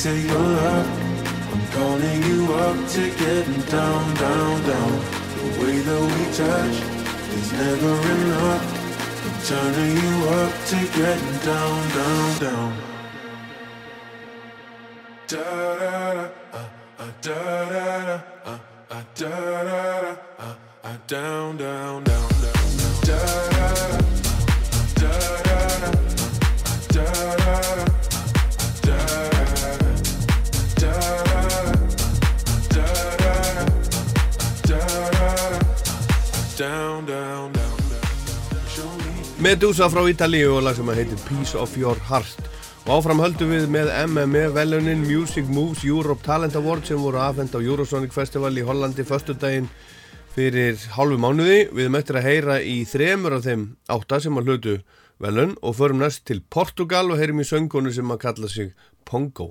of your love. I'm calling you up to getting down, down, down. The way that we touch is never enough. I'm turning you up to getting down, down, down. Da da da, uh, uh, da da da, uh, uh, da da da, uh, uh, down, down, down, down, down. Medusa frá Ítalíu og lag sem að heitir Piece of Your Heart. Og áfram höldum við með MME velunin Music Moves Europe Talent Award sem voru afhend á Eurosonic Festival í Hollandi föstudaginn fyrir hálfu mánuði. Við möttum að heyra í þremur af þeim átta sem að hlutu velun og förum næst til Portugal og heyrum í söngunu sem að kalla sig Pongo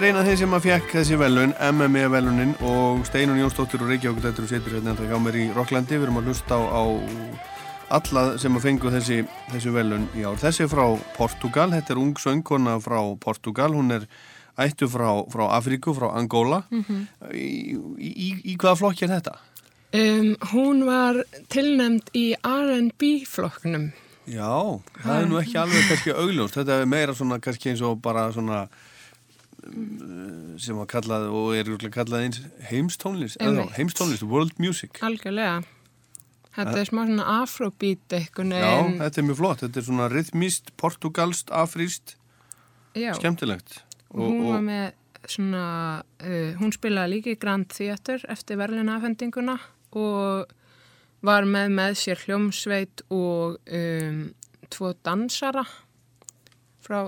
er eina af þeim sem að fekk þessi velun, MMA velunin og Steinun Jónsdóttir og Reykjavík þetta eru setur hérna hjá mér í Rocklandi við erum að hlusta á, á alla sem að fengu þessi, þessi velun í ár. Þessi er frá Portugal, þetta er ung söngkona frá Portugal, hún er ættu frá, frá Afríku, frá Angola. Mhm. Í, í, í, í hvaða flokki er þetta? Um, hún var tilnæmd í R&B flokknum. Já, það er nú ekki alveg kannski augljóst. Þetta er meira svona kannski eins og bara svona mm, sem var kallað og er kallað eins heimstónlist, heimstónlist, world music. Algjörlega. Þetta er smá svona afrobeat einhvern Já, veginn. þetta er mjög flott. Þetta er svona rithmist, portugalst, afríst, Já. skemmtilegt. Og hún var með svona, uh, hún spilaði líka í Grand Theater eftir verðluna afhendinguna og var með með sér hljómsveit og um, tvo dansara frá,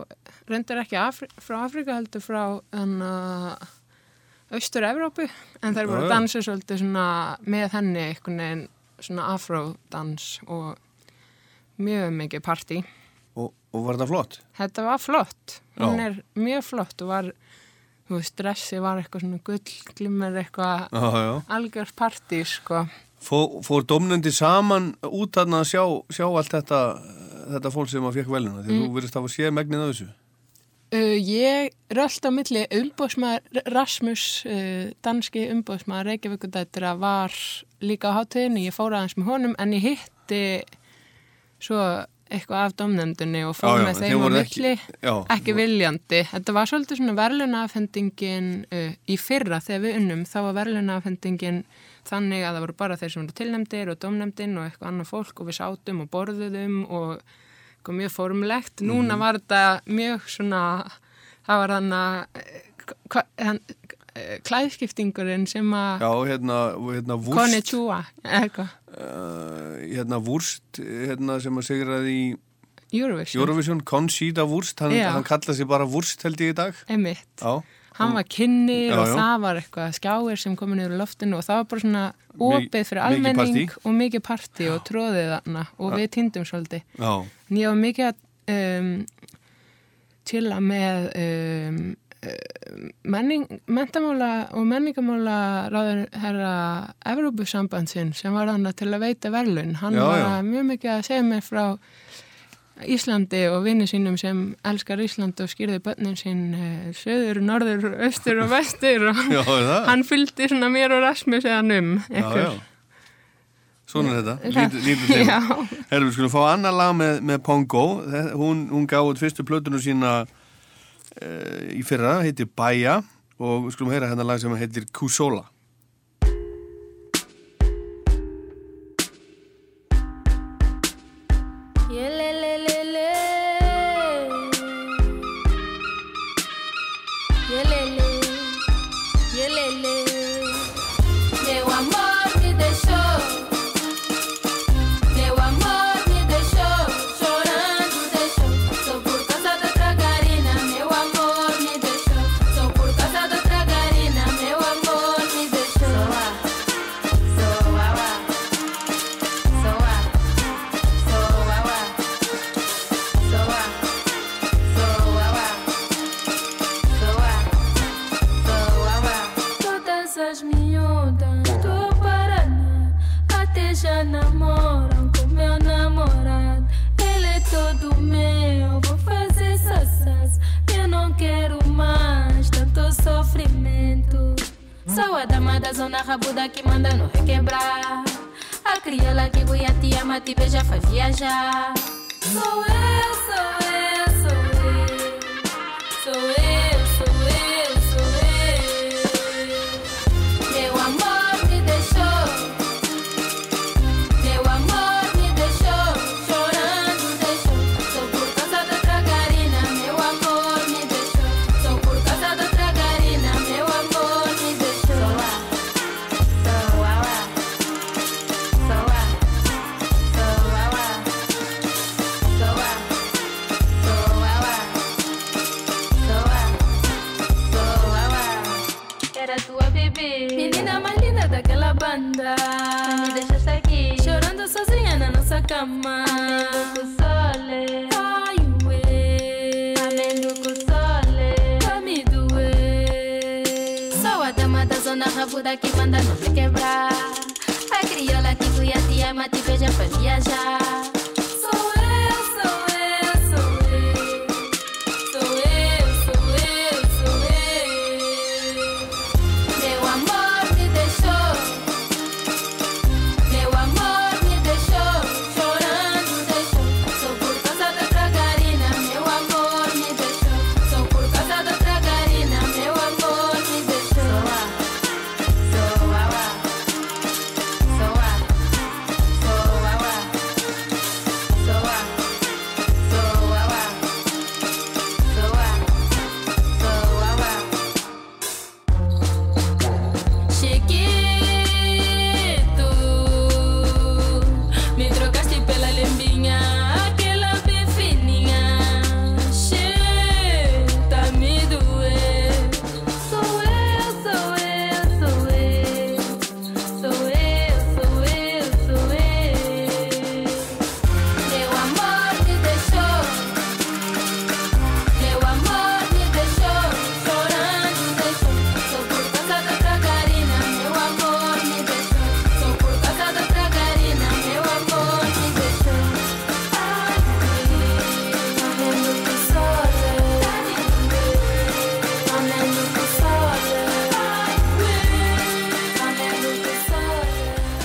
reyndar ekki Afri, frá Afrika heldur frá hana, Austur-Evrópu en þær voru að dansa svolítið svona með henni einhvern veginn svona afrodans og mjög mikið partí. Og, og var þetta flott? Þetta var flott. Hún Já. er mjög flott og var, stressi var eitthvað svona gull, glimmer eitthvað Já, já. algjör partí, sko. Fór, fór domnendi saman út að sjá, sjá allt þetta, þetta fólk sem að fekk veluna? Því Mm. þú verðist að hafa séð megnið af þessu. Uh, ég rölt á milli umbóðsmaður Rasmus, uh, danski umbóðsmaður Reykjavíkudættir var líka á hátíðinni, ég fór aðeins með honum en ég hitti svo eitthvað af domnefndunni og fór Já, já, með þeim á milli ekki- já. ekki viljandi. Þetta var svolítið svona verðlunaafhendingin uh, í fyrra þegar við unnum, þá var verðlunaafhendingin þannig að það voru bara þeir sem voru tilnefndir og domnefndin og eitthvað annað fólk og við sátum og borðuðum og eitthvað mjög formlegt. Núna Mhm. var þetta mjög svona, það var hann að klæðskiptingurinn sem að Já, hérna, hérna Vúrst, Konnichiwa, eitthvað, uh, hérna Vúrst, hérna sem að sigraði í Eurovision. Eurovision, Conchita Vúrst, hann, hann kallaði sig bara Vúrst held ég í dag. Einmitt. Já. Hann var kynnir Já, og það var eitthvað skjáir sem komið niður í loftinu og það var bara svona opið fyrir almenning partí. og mikið partí og tróðið þarna og við týndum svolítið. Já. En ég var mikið að um, chilla með um, um, menning, mentamála og menningamála ráður herra Evrópusambandsinn sem var hann til að veita verðlun. Hann Já, var já. mjög mikið að segja mér frá Íslandi og vinni sínum sem elskar Ísland og skýrði börnin sín uh, söður, norður, austur og vestur og Já, hann fylgdi svona mér og Rasmus eða um. Svona er þetta, lítið tema. Herru, við skulum fá annar lag með, með Pongo. Hún, hún út fyrstu plötunum sína uh, í fyrra, heitir Baja og skulum heyra hérna lag sem heitir Kusola.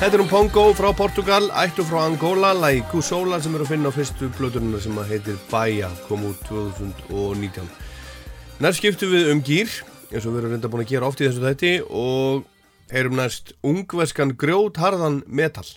Þetta er um Pongo frá Portugal, ættu frá Angola, lagi Kusola sem eru að finna á fyrstu blöðununa sem heitir Baia, kom út 2019. Næst skiptum við um gýr, eins og við erum reynda búin að gera oft í þessu þætti og heyrum næst ungverskan grjótharðan metal.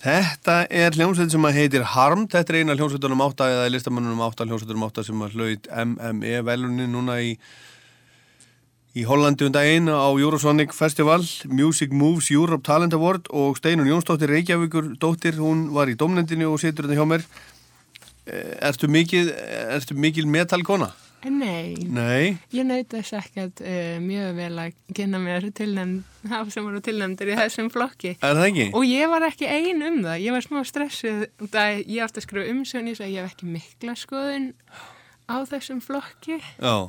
Þetta er hljómsveit sem að heitir Harm, þetta er eina hljómsveitunum átta eða listamannunum átta hljómsveitunum átta sem að hlaut MME velunin núna í í Hollandi um daginn á Eurosonic Festival Music Moves Europe Talent Award og Steinun Jónsdóttir Reykjavíkur dóttir, hún var í domnendinu og situr þetta hjá mér Eh, Ertu mikið, ertu mikil metalkona? Nei, Nei, ég naut þess ekkert uh, mjög vel að kynna mér tilnæmd, það sem voru tilnæmdir í þessum flokki. er það ekki? Og ég var ekki ein um það, ég var smá stressuð, út af að ég átti að skrifa í þess að ég hef ekki mikla skoðun á þessum flokki. Já,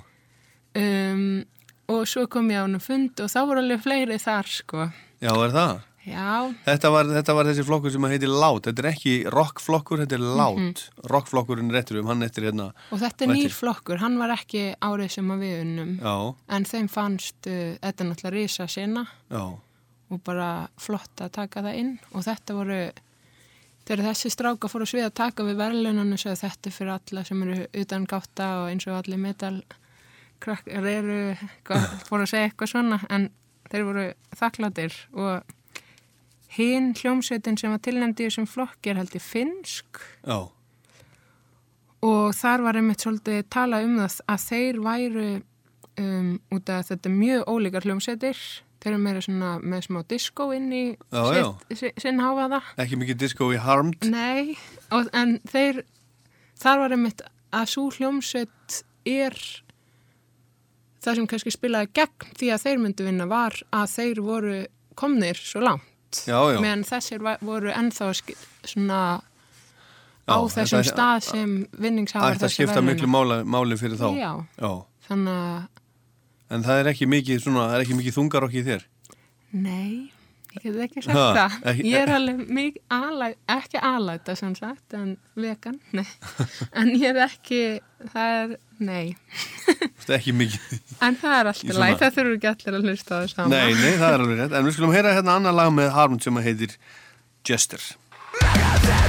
Um, og svo kom ég á hann fund og þá voru alveg fleiri þar, sko. já er það? Þetta var, þetta var þessi flokkur sem heitir Lát, þetta er ekki rockflokkur, þetta er Lát. Mhm. Rockflokkurinn er réttur um, hann eftir hérna. og þetta er nýr flokkur, hann var ekki árið sem að við unnum. Já, En þeim fannst, uh, þetta er náttúrulega risa sinna já, og bara flott að taka það inn og þetta voru þegar þessi stráka fór að svið að taka við verðlunum og þetta er fyrir alla sem eru utan gátta og eins og allir metal krakkar eru fór að segja eitthvað svona en þeir voru þakkláttir og hinn hljómsveitin sem var tilnæmdi í þessum flokki er heldur finnsk. Já, og þar var einmitt svolítið tala um það að þeir væru um, út af þetta mjög ólíkar hljómsveitir. Þeir eru meira svona með smá disco inn í sinn háfaða ekki mikið disco í Harmed. Nei, og, en þeir þar var einmitt að svo hljómsveit er það sem kannski spilaði gegn því að þeir myndu vinna var að þeir voru komnir svo langt Já, já. meðan þessir voru ennþá svona á þessum þetta- stað sem vinningshafar Ætti að skipta miklu máli, máli fyrir þá. Já. já. Þannig að, En það er ekki mikið, svona, það er ekki mikið þungarokk í þér. nei, ég get ekki sagt Ha, það. ekki- Ég er alveg mikið alæt, ekki alæta sem sagt, en vegan, nei. En ég er ekki, það er, nei. Það er ekki mikið. En það er alltaf læg, það þurfur ekki allir að hlusta á það sama. Nei, nei, það er alveg rétt. En við skulum heyra hérna annar lag með Harmed sem að heitir Jester. Better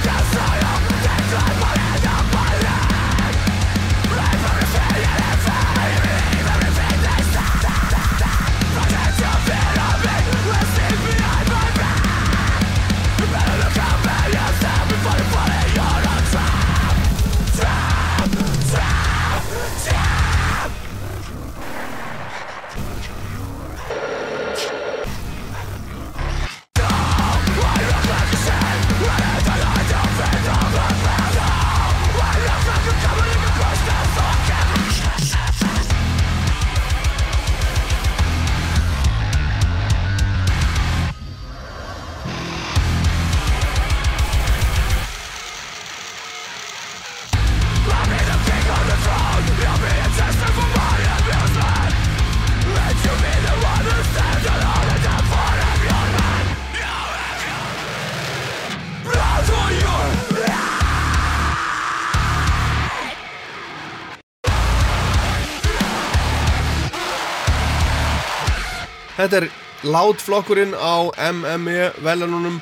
Þetta er látflokkurinn á MME velununum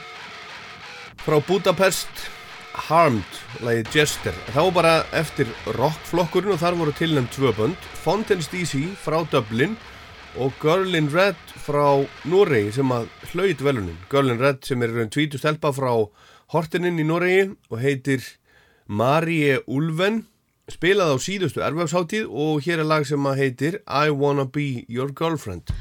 frá Budapest Harmed, lagið Jester. Þá bara eftir rockflokkurinn og þar voru tilnæmt tvö bönd Fountains DC frá Dublin og Girl in Red frá Noregi sem að hlaut velunin Girl in Red sem er raun tvítu stelpa frá Hortininn í Noregi og heitir Marie Ulven spilað á síðustu erfafsháttíð og hér er lag sem að heitir I Wanna Be Your Girlfriend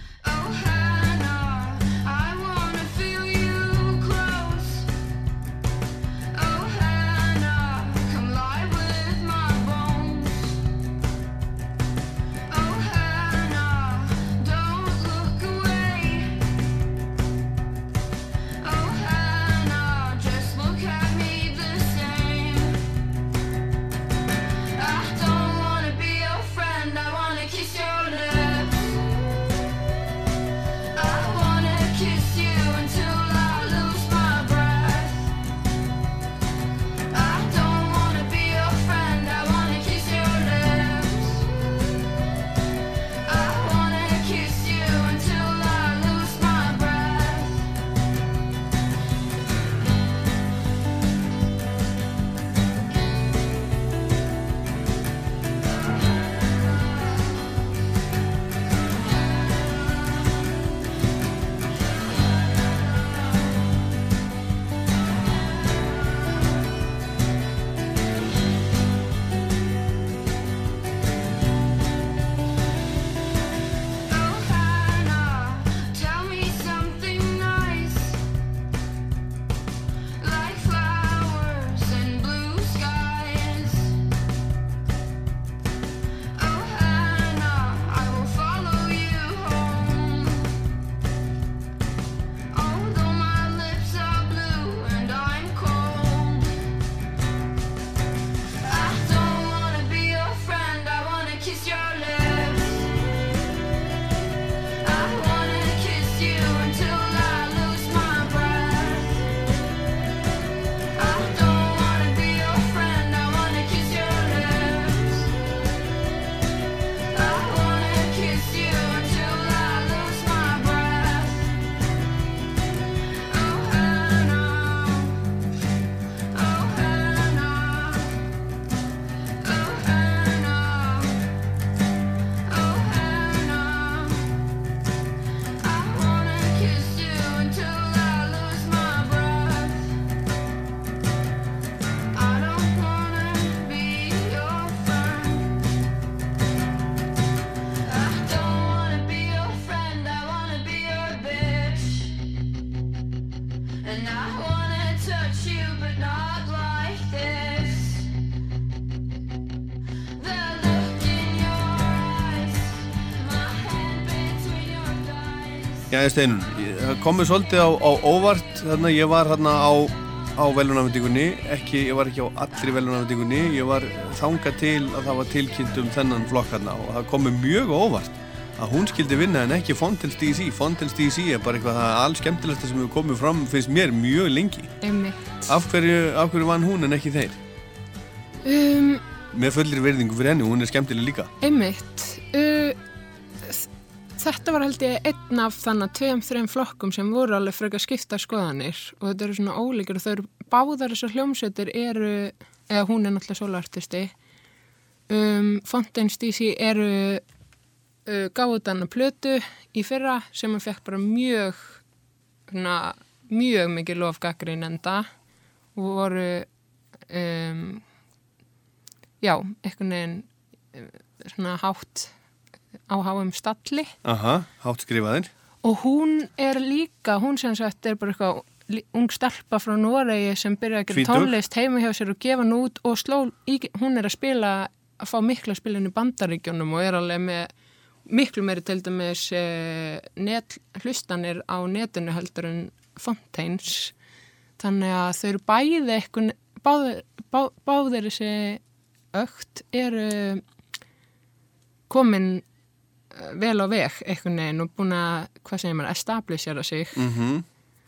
Já, Steinun, komið svolítið á, á óvart þarna, ég var þarna á, á velunafendingunni, ekki, ég var ekki á allri velunafendingunni, ég var þangað til að það var tilkynnt um þennan flokk þarna og það komið mjög óvart að hún skildi vinna en ekki Fontels DC Fontels DC er bara eitthvað það alls skemmtilegsta sem hefur komið fram, finnst mér mjög lengi. Af hverju, af hverju vann hún en ekki þeir? Um, með fullir verðingu fyrir henni, hún er skemmtileg líka. Einmitt. Uh, þetta var held ég einn af þannig tveim, þreim flokkum sem voru alveg frekar skipta skoðanir og þetta eru svona ólíkir og þau eru báðar þessar hljómsveitir eru, eða hún er náttúrulega sólartisti, um, Fountains DC eru uh, gáðan að plötu í fyrra sem hann fekk bara mjög, svona, mjög mikið lofgagrin enda og voru um, já, einhvern veginn eh, svona hátt á háum stalli. Aha, hátt skrifaðir. Og hún er líka, hún sem sagt er bara eitthvað ung stelpa frá Noregi sem byrja að gera Tvítug. tónlist heima hjá sér og gefa hann út og sló, hún er að spila að fá mikla spilin í bandaríkjónum og er alveg með miklu meiri til dæmis eh, net, hlustanir á netinu heldur en Fontaines þannig að þau eru bæði eitthvað báðir, bá, báðir þessi ögt eru komin vel á veg einhvern veginn og búin að, hvað segir maður, establishera sig mm -hmm.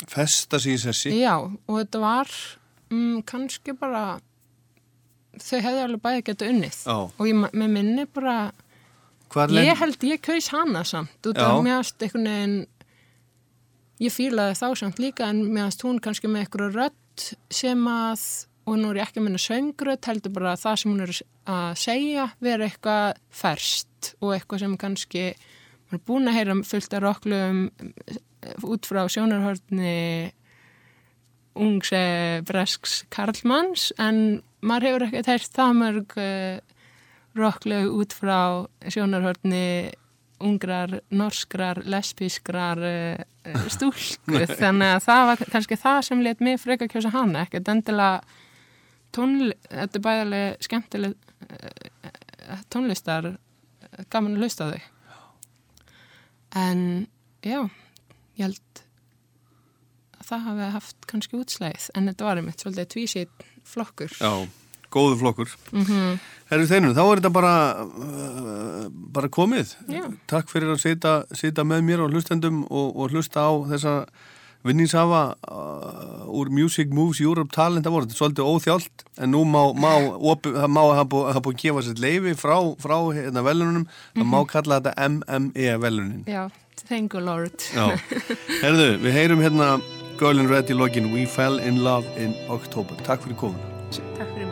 Festa sig í sessi Já, og þetta var mm, kannski bara þau hefði alveg bæði gett unnið oh. og ég með minni bara Hvarlein? ég held ég kaus hana samt og það mjögst einhvern veginn ég fýlaði þá samt líka en mjögst hún kannski með einhverju rött sem að og nú er ég ekki að minna söngröð heldur bara að það sem hún er að segja vera eitthvað færst nýtt og eitthvað sem kannski maður er búin að heyra fullt af rocklum eh, út frá sjónarhortni ungs eh, bresks Karlmanns en maður hefur ekkert heyrt það mörg eh, rocklau út frá sjónarhortni ungrar, norskrar, lesbískrar stúlku þannig að það var kannski það sem let mig freka kjósa hana, ekkert endilega tónli, þetta er bæðilega skemmtileg tónlistar gaman að lausta þau en já, ég held að það hafi haft kannski útslæðið en þetta var einmitt svolítið tvísið flokkur Já, góðu flokkur mm -hmm. Herru þeirnum, þá er þetta bara uh, bara komið já. Takk fyrir að sita, sita með mér og hlustendum og, og hlusta á þessa vinningshafa uh, úr Music Moves Europe Talent Award, þetta er svolítið óþjált en nú má, má, opi, má hafa búið að gefa sér leifi frá, frá hérna, velunum, það mm -hmm. má mhm. kalla þetta MME velunin. Já, thank you Lord. Já, herðu, við heyrum hérna Girl in Red í lokin We Fell in Love in October. Takk fyrir komuna. Takk fyrir mig.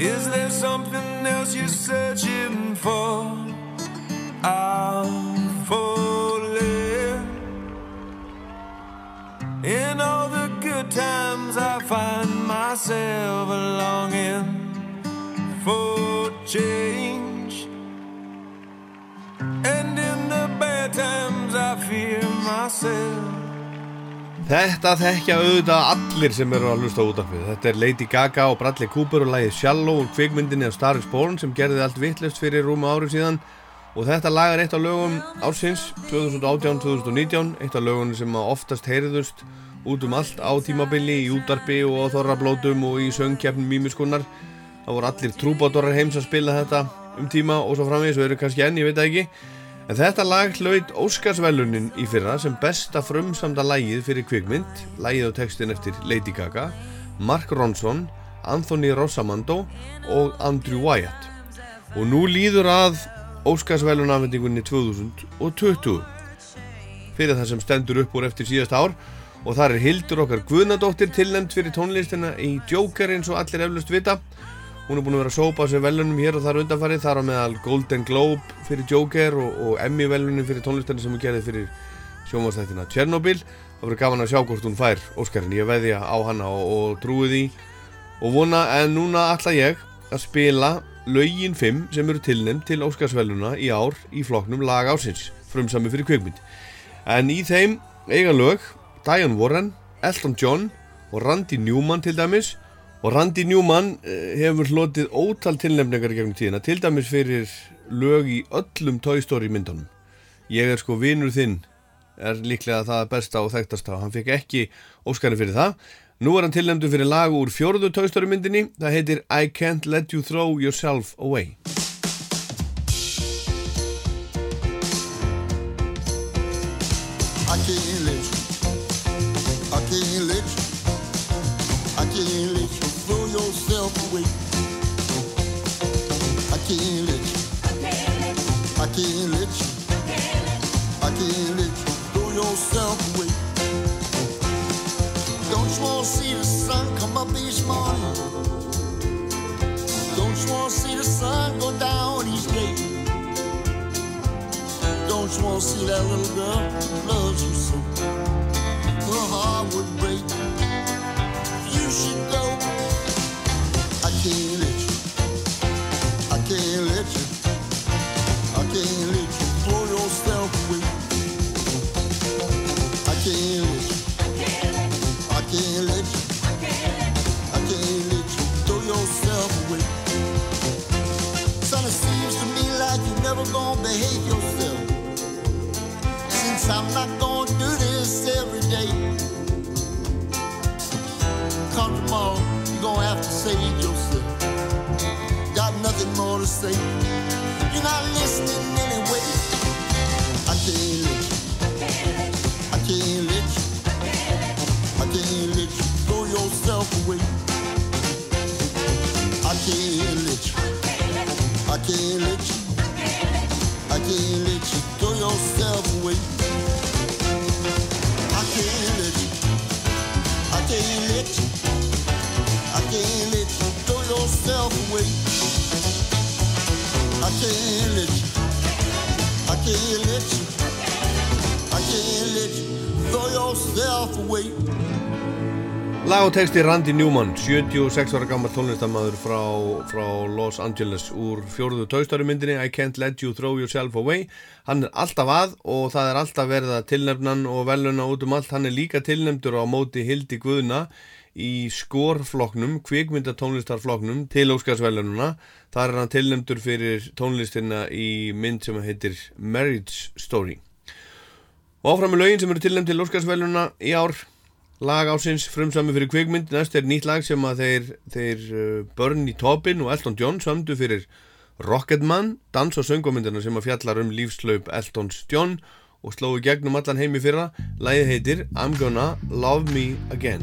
Is there something else you're searching for? I'm falling. In all the good times, I find myself longing for change. And in the bad times, I fear myself. Þetta þekkja auðvitað allir sem eru að hlusta út af við. Þetta er Lady Gaga og Bradley Cooper og lagið Shallow úr kvikmyndinni af Star is Born sem gerði allt vittlust fyrir rúma árið síðan. Og þetta lag er eitt af lögum ársins 2018-2019 eitt af lögunum sem oftast heyrðust út um allt á tímabili í útarpi og á þorrablótum og í söngkjafnum mýmiskunnar það voru allir trúbátorar heims að spila þetta um tíma og svo framvegis og eru kannski enn, ég veit ekki en þetta lag hlaut Óskarsvelunin í fyrra sem besta frumsamda lagið fyrir kvikmynd. Lagið og textin eftir Lady Gaga Mark Ronson, Anthony Rosamando og Andrew Wyatt. Og nú líður að Óskarsvelunafendingunni 2020 fyrir það sem stendur upp úr eftir síðast ár. Og þar er Hildur okkar Guðnadóttir tilnæmt fyrir tónlistina í Joker eins og allir eflust vita hún er búin að vera að sópa á sig velunum hér og þar undanfarið þar á meðal Golden Globe fyrir Joker og, og Emmy velunin fyrir tónlistina sem hún gerði fyrir sjónvastættina Chernobyl það verður gaman að sjá hvort hún fær Óskarinn ég veðja á hana og, og trúi því. Og vona en núna ætla ég að spila lögin 5 sem eru tilnæmt til Óskarsveluna í ár í flokknum lag ásins frumsami fyrir kvikmynd. En í þeim eiga lög Diane Warren, Elton John og Randy Newman til dæmis og Randy Newman eh, hefur hlotið ótal tilnefningar gegnum tíðina til dæmis fyrir lög í öllum Toy Story myndunum. Ég er sko vinur þinn er líklega það besta og þekktasta hann fekk ekki óskarinn fyrir það. Nú er hann tilnefndu fyrir lag úr fjórðu Toy Story myndinni það heitir I Can't Let You Throw Yourself Away sun go down each day? Don't you want to see that little girl loves you so? Her heart would break. You should go. Save yourself. Got nothing more to say. You're not listening Lag og texti Randy Newman, 76 ára gammal tónlistamæður frá, frá Los Angeles úr fjóruðu Toy myndinni I Can't Let You Throw Yourself Away. Hann er alltaf að og það er alltaf verið að tilnefnan og veluna út um allt. Hann er líka tilnefndur á móti Hildi Guðna í skorfloknum, kvikmyndatónlistarfloknum til Óskarsvelununa. Það er hann tilnefndur fyrir tónlistina í mynd sem heitir Marriage Story. Og áfram með lögin sem eru tilnefnd til Óskarsvelununa í ár lag ásins frumsami fyrir kvikmynd. Næst er nýtt lag sem að þeir, þeir uh, Bernie Taupin og Elton John sömdu fyrir Rocketman dans- og söngumyndina sem að fjallar um lífslaup Eltons John og slói gegnum allan heimi fyrra. Lagið heitir I'm Gonna Love Me Again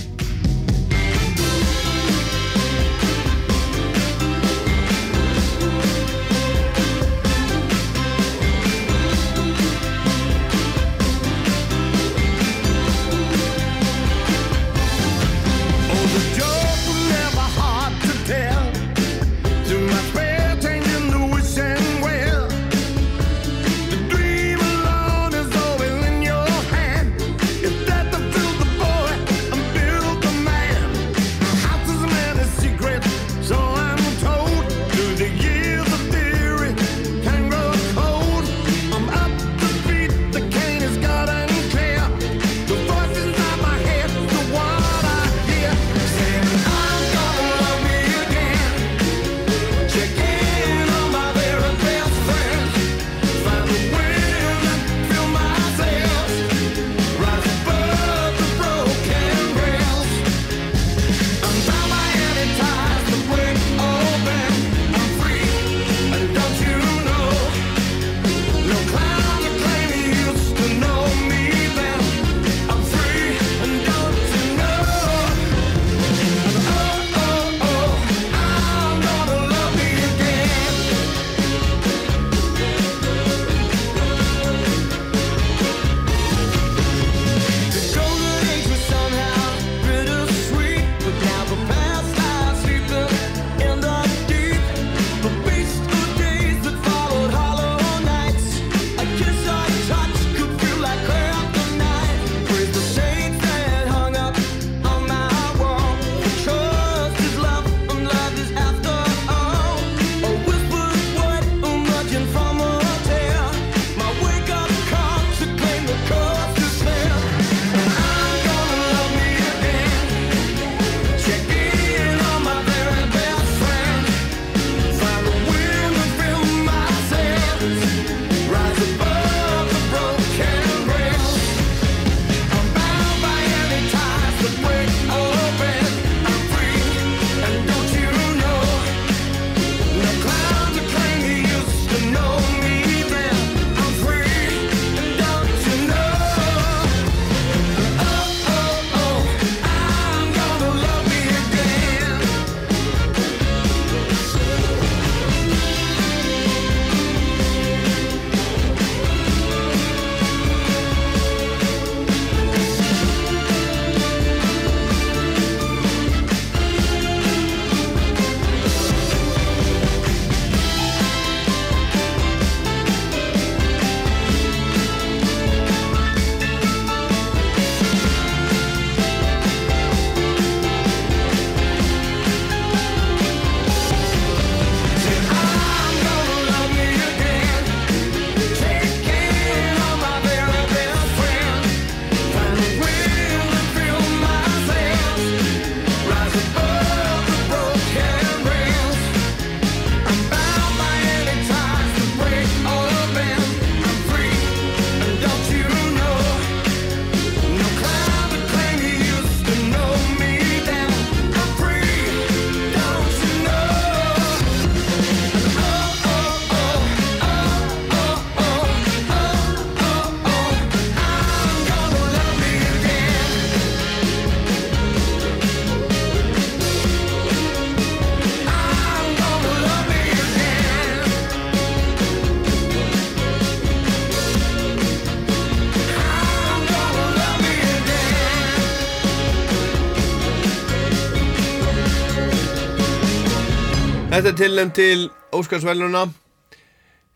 Þetta er tilnæmt til Óskarsvæluna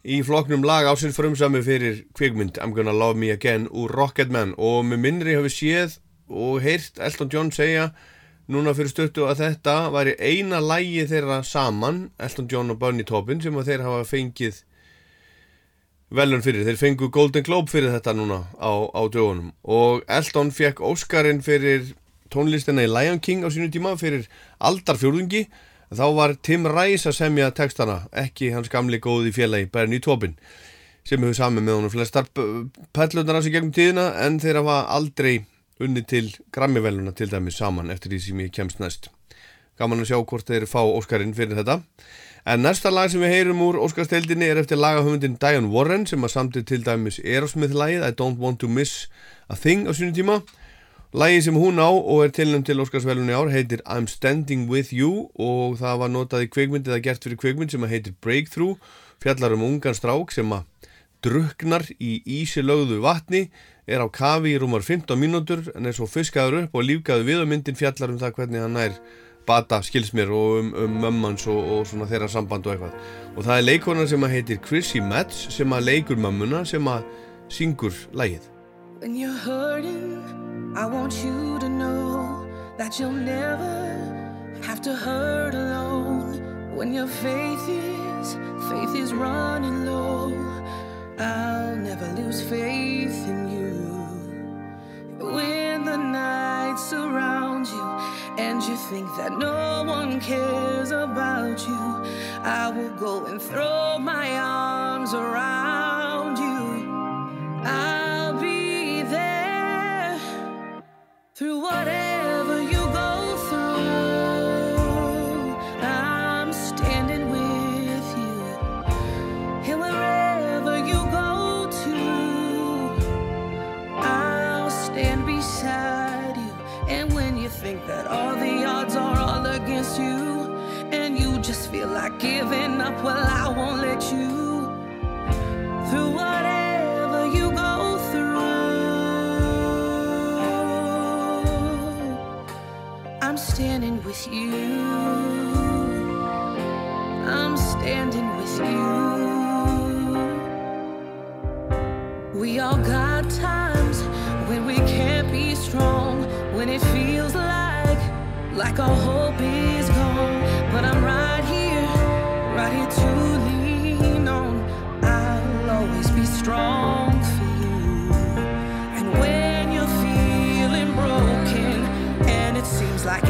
í flokknum lag ásins frumsami fyrir kvikmynd I'm Gonna Love Me Again úr Rocketman. Og með minnri hafi séð og heyrt Elton John segja núna fyrir stuttu að þetta væri eina lægi þeirra saman Elton John og Bunny Tobin sem að þeir hafa fengið velun fyrir, þeir fengu Golden Globe fyrir þetta núna á, á dögunum. Og Elton fekk Óskarinn fyrir tónlistina í Lion King á sínu tíma fyrir aldarfjórðungi þá var Tim Rice að semja textana ekki hans gamli góði félagi Bernie Tobin sem hefur saman með honum flestar perlunar af sig gegnum tíðina en þeir hafa aldrei unni til Grammy-veluna til dæmis saman eftir því sem ég kemst næst. Gaman að sjá hvort þeir fá Óskarinn fyrir þetta. En næsta lag sem við heyrum úr Óskarsteildinni er eftir lagahöfundin Diane Warren sem að samtið til dæmis Aerosmith-lagið I Don't Want To Miss A Thing á sínu tíma Lægi sem hún á og er tilnæmt til Óskarsvelunni ár heitir I'm Standing With You og það var notað í kveikmynd eða gert fyrir kveikmynd sem heitir Breakthrough fjallar um ungan strák sem að druknar í ísilögðu vatni er á kafi í rúmar 15 mínútur en er svo fiskaður upp og lífgaður við og myndin fjallar um það hvernig hann nær bata skilsmér og um, um mömmans og, og svona þeirra samband og eitthvað. Og það er leikonar sem að heitir Chrissy Metz sem að leikur mömmuna sem að syngur lægið I want you to know that you'll never have to hurt alone. When your faith is, faith is running low, I'll never lose faith in you. When the night surrounds you and you think that no one cares about you, I will go and throw my arms around giving up, well, I won't let you. Through whatever you go through, I'm standing with you. I'm standing with you. We all got times when we can't be strong, when it feels like like our hope is here to lean on. I'll always be strong for you. And when you're feeling broken and it seems like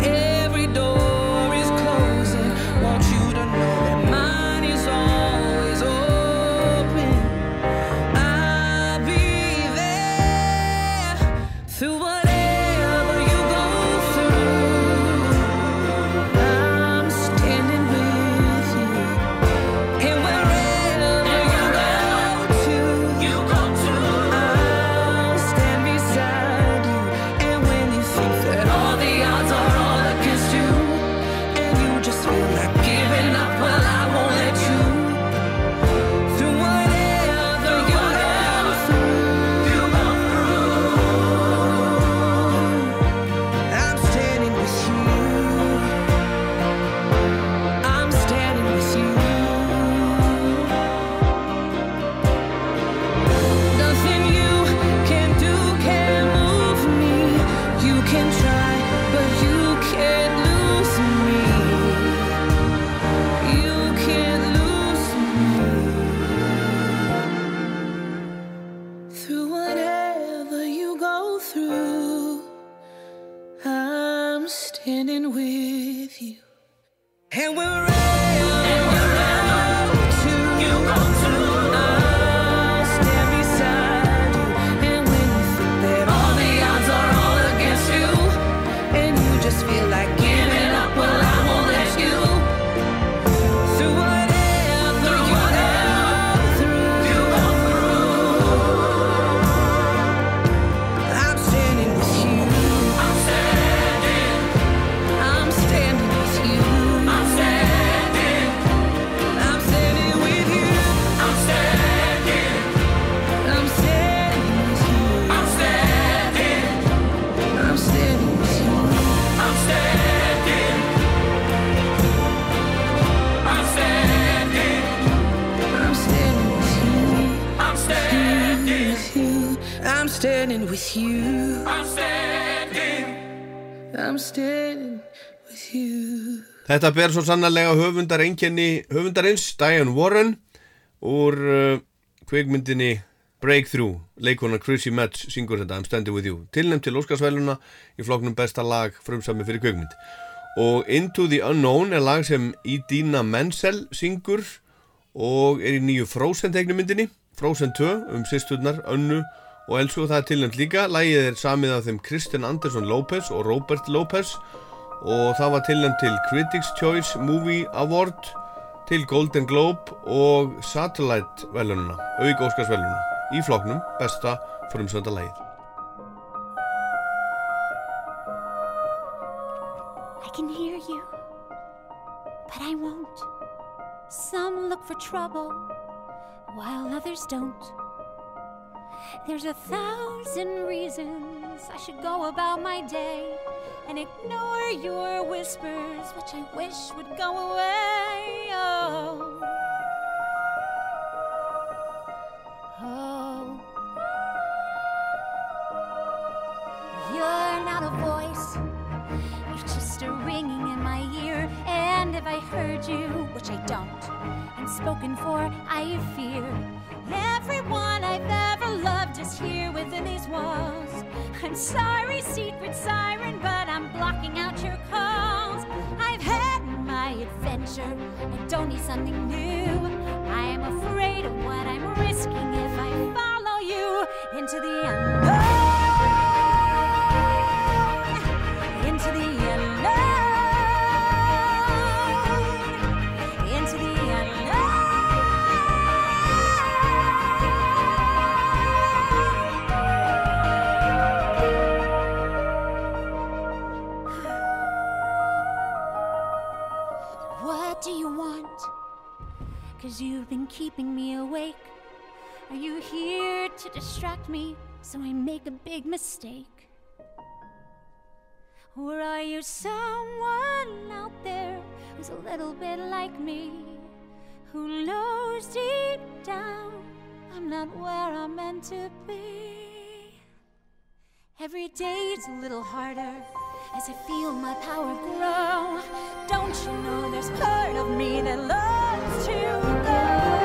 Þetta ber svo sannarlega höfundar einkenni höfundarins Diane Warren úr uh, kveikmyndinni Breakthrough, leikonar Chrissy Metz syngur þetta I'm Standing With You. Tilnæmt til Óskarsvæluna í floknum besta lag frumsami fyrir kveikmynd og Into the Unknown er lag sem Idina Menzel syngur og er í nýju Frozen teiknumyndinni Frozen 2 um sýsturnar, Önnu og Elsu og það er tilnæmt líka lagið er samið af þeim Kristen Anderson Lopez og Robert Lopez og það var tilnæmt til Critics Choice Movie Award til Golden Globe og Satellite velununa, auk Óskarsvelununa í floknum besta frumsönda lagið I can hear you, but I won't. Some look for trouble, while others don't. There's a thousand reasons I should go about my day and ignore your whispers, which I wish would go away. Oh. Oh. You're not a voice. You're just a ringing in my ear. And if I heard you, which I don't, and spoken for, I fear. Everyone I've ever loved is here within these walls. I'm sorry, secret siren, but I'm blocking out your calls. I've had my adventure. I don't need something new. I am afraid of what I'm risking if I follow you into the unknown. You've been keeping me awake. Are you here to distract me so I make a big mistake? Or are you someone out there who's a little bit like me? Who knows deep down I'm not where I'm meant to be? Every day's a little harder as I feel my power grow. Don't you know there's part of me that loves to go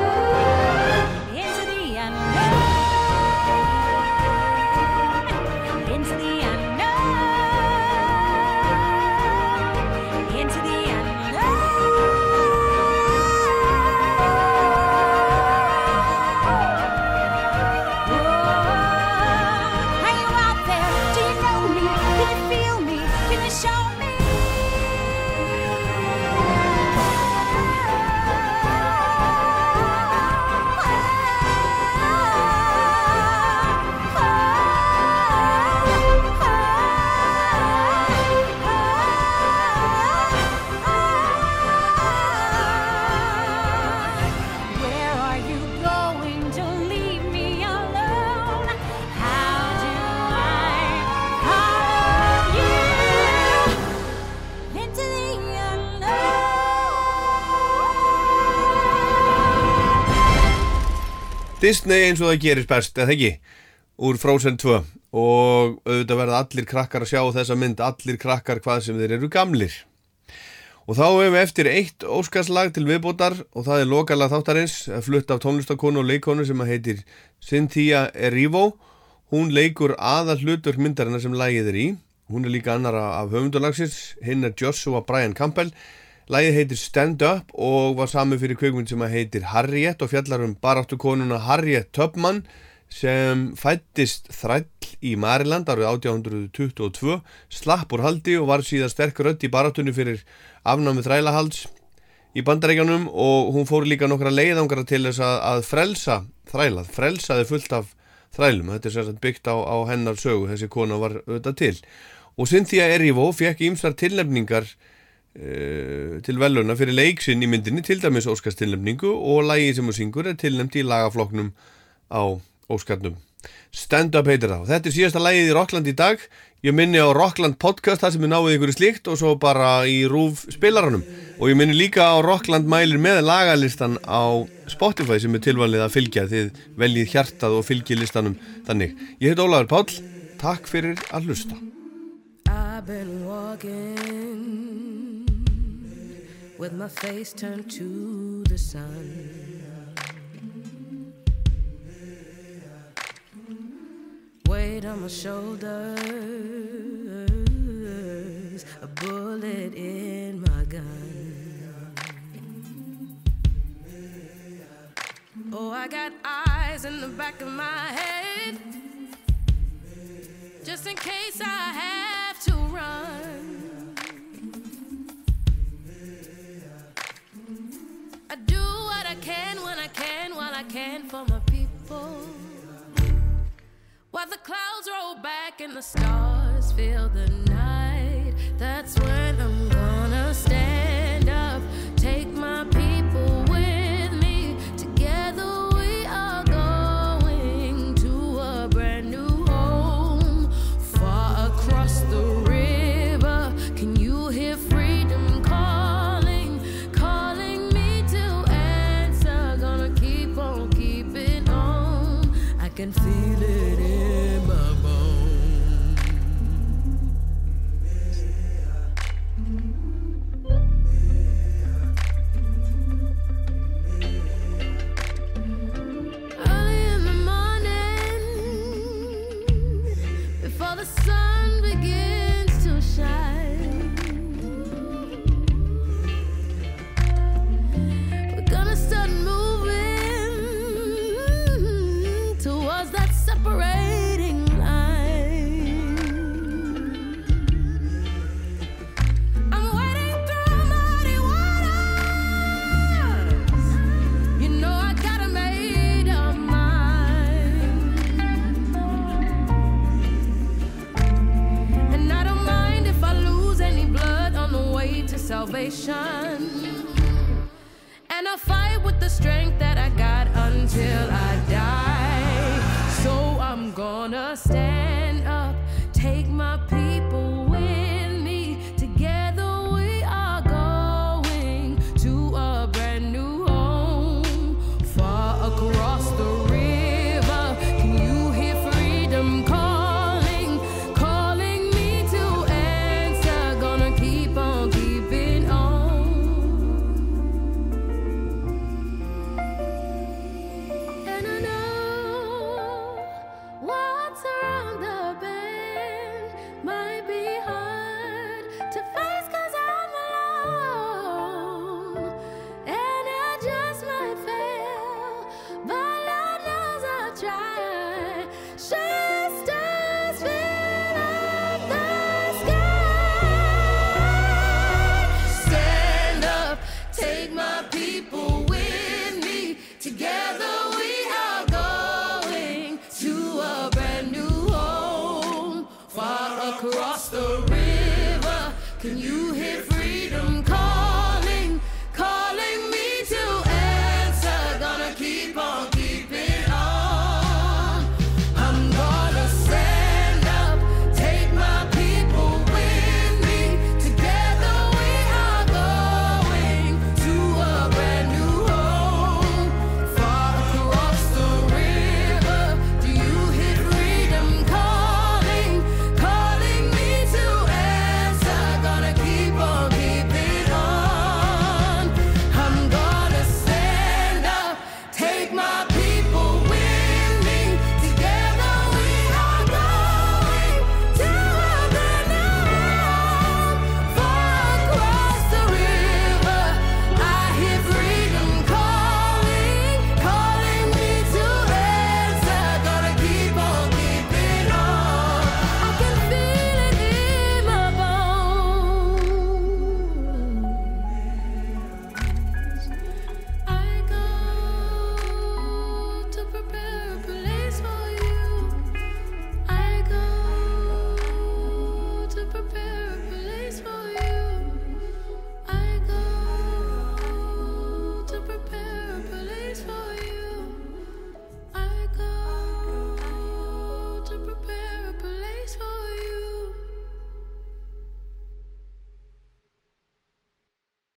Disney eins og það gerist best, eða ekki? Úr Frozen 2 og auðvitað verða allir krakkar að sjá þessa mynd allir krakkar hvað sem þeir eru gamlir. Og þá hefur við eftir eitt óskarslag til viðbótar og það er lokalag þáttarins flutt af tónlistakonu og leikonu sem heitir Cynthia Erivo. Hún leikur aðal hlutur myndarinnar sem lagið er í. Hún er líka annara af höfundalagsins. Hinn er Joshua Brian Campbell Lægið heitir Stand Up og var sami fyrir kveikmynd sem heitir Harriet og fjallar um baráttu konuna Harriet Tubman sem fættist þræll í Maryland árið 1822, slapp úr haldi og var síðan sterk rödd í baráttunni fyrir afnámi þrælahalds í bandarækjanum og hún fór líka nokkra leiðangara til þess að, að frelsa þrælað, frelsaði fullt af þrælum, þetta er sérstaklega byggt á, á hennar sögu, þessi kona var auðvitað til. Og Cynthia Erivo fekk ímsar tilnefningar til veluna fyrir leiksinn í myndinni til dæmis Óskars tilnefningu og lagi sem hún syngur er tilnefnt í lagafloknum á Óskarnum Stand Up heitir það. Þetta er síðasta lægið í Rockland í dag. Ég minni á Rockland podcast, það sem er náið ykkur slíkt og svo bara í rúf spilaranum. Og ég minni líka á Rockland mælir með lagalistan á Spotify sem er tilvalið að fylgja þið veljið hjartað og fylgið listanum þannig. Ég heit Ólafur Páll, takk fyrir að hlusta. With my face turned to the sun. Weight on my shoulders, a bullet in my gun. Oh, I got eyes in the back of my head just in case I have to run. Can when I can while I can for my people. While the clouds roll back and the stars fill the night, that's when I'm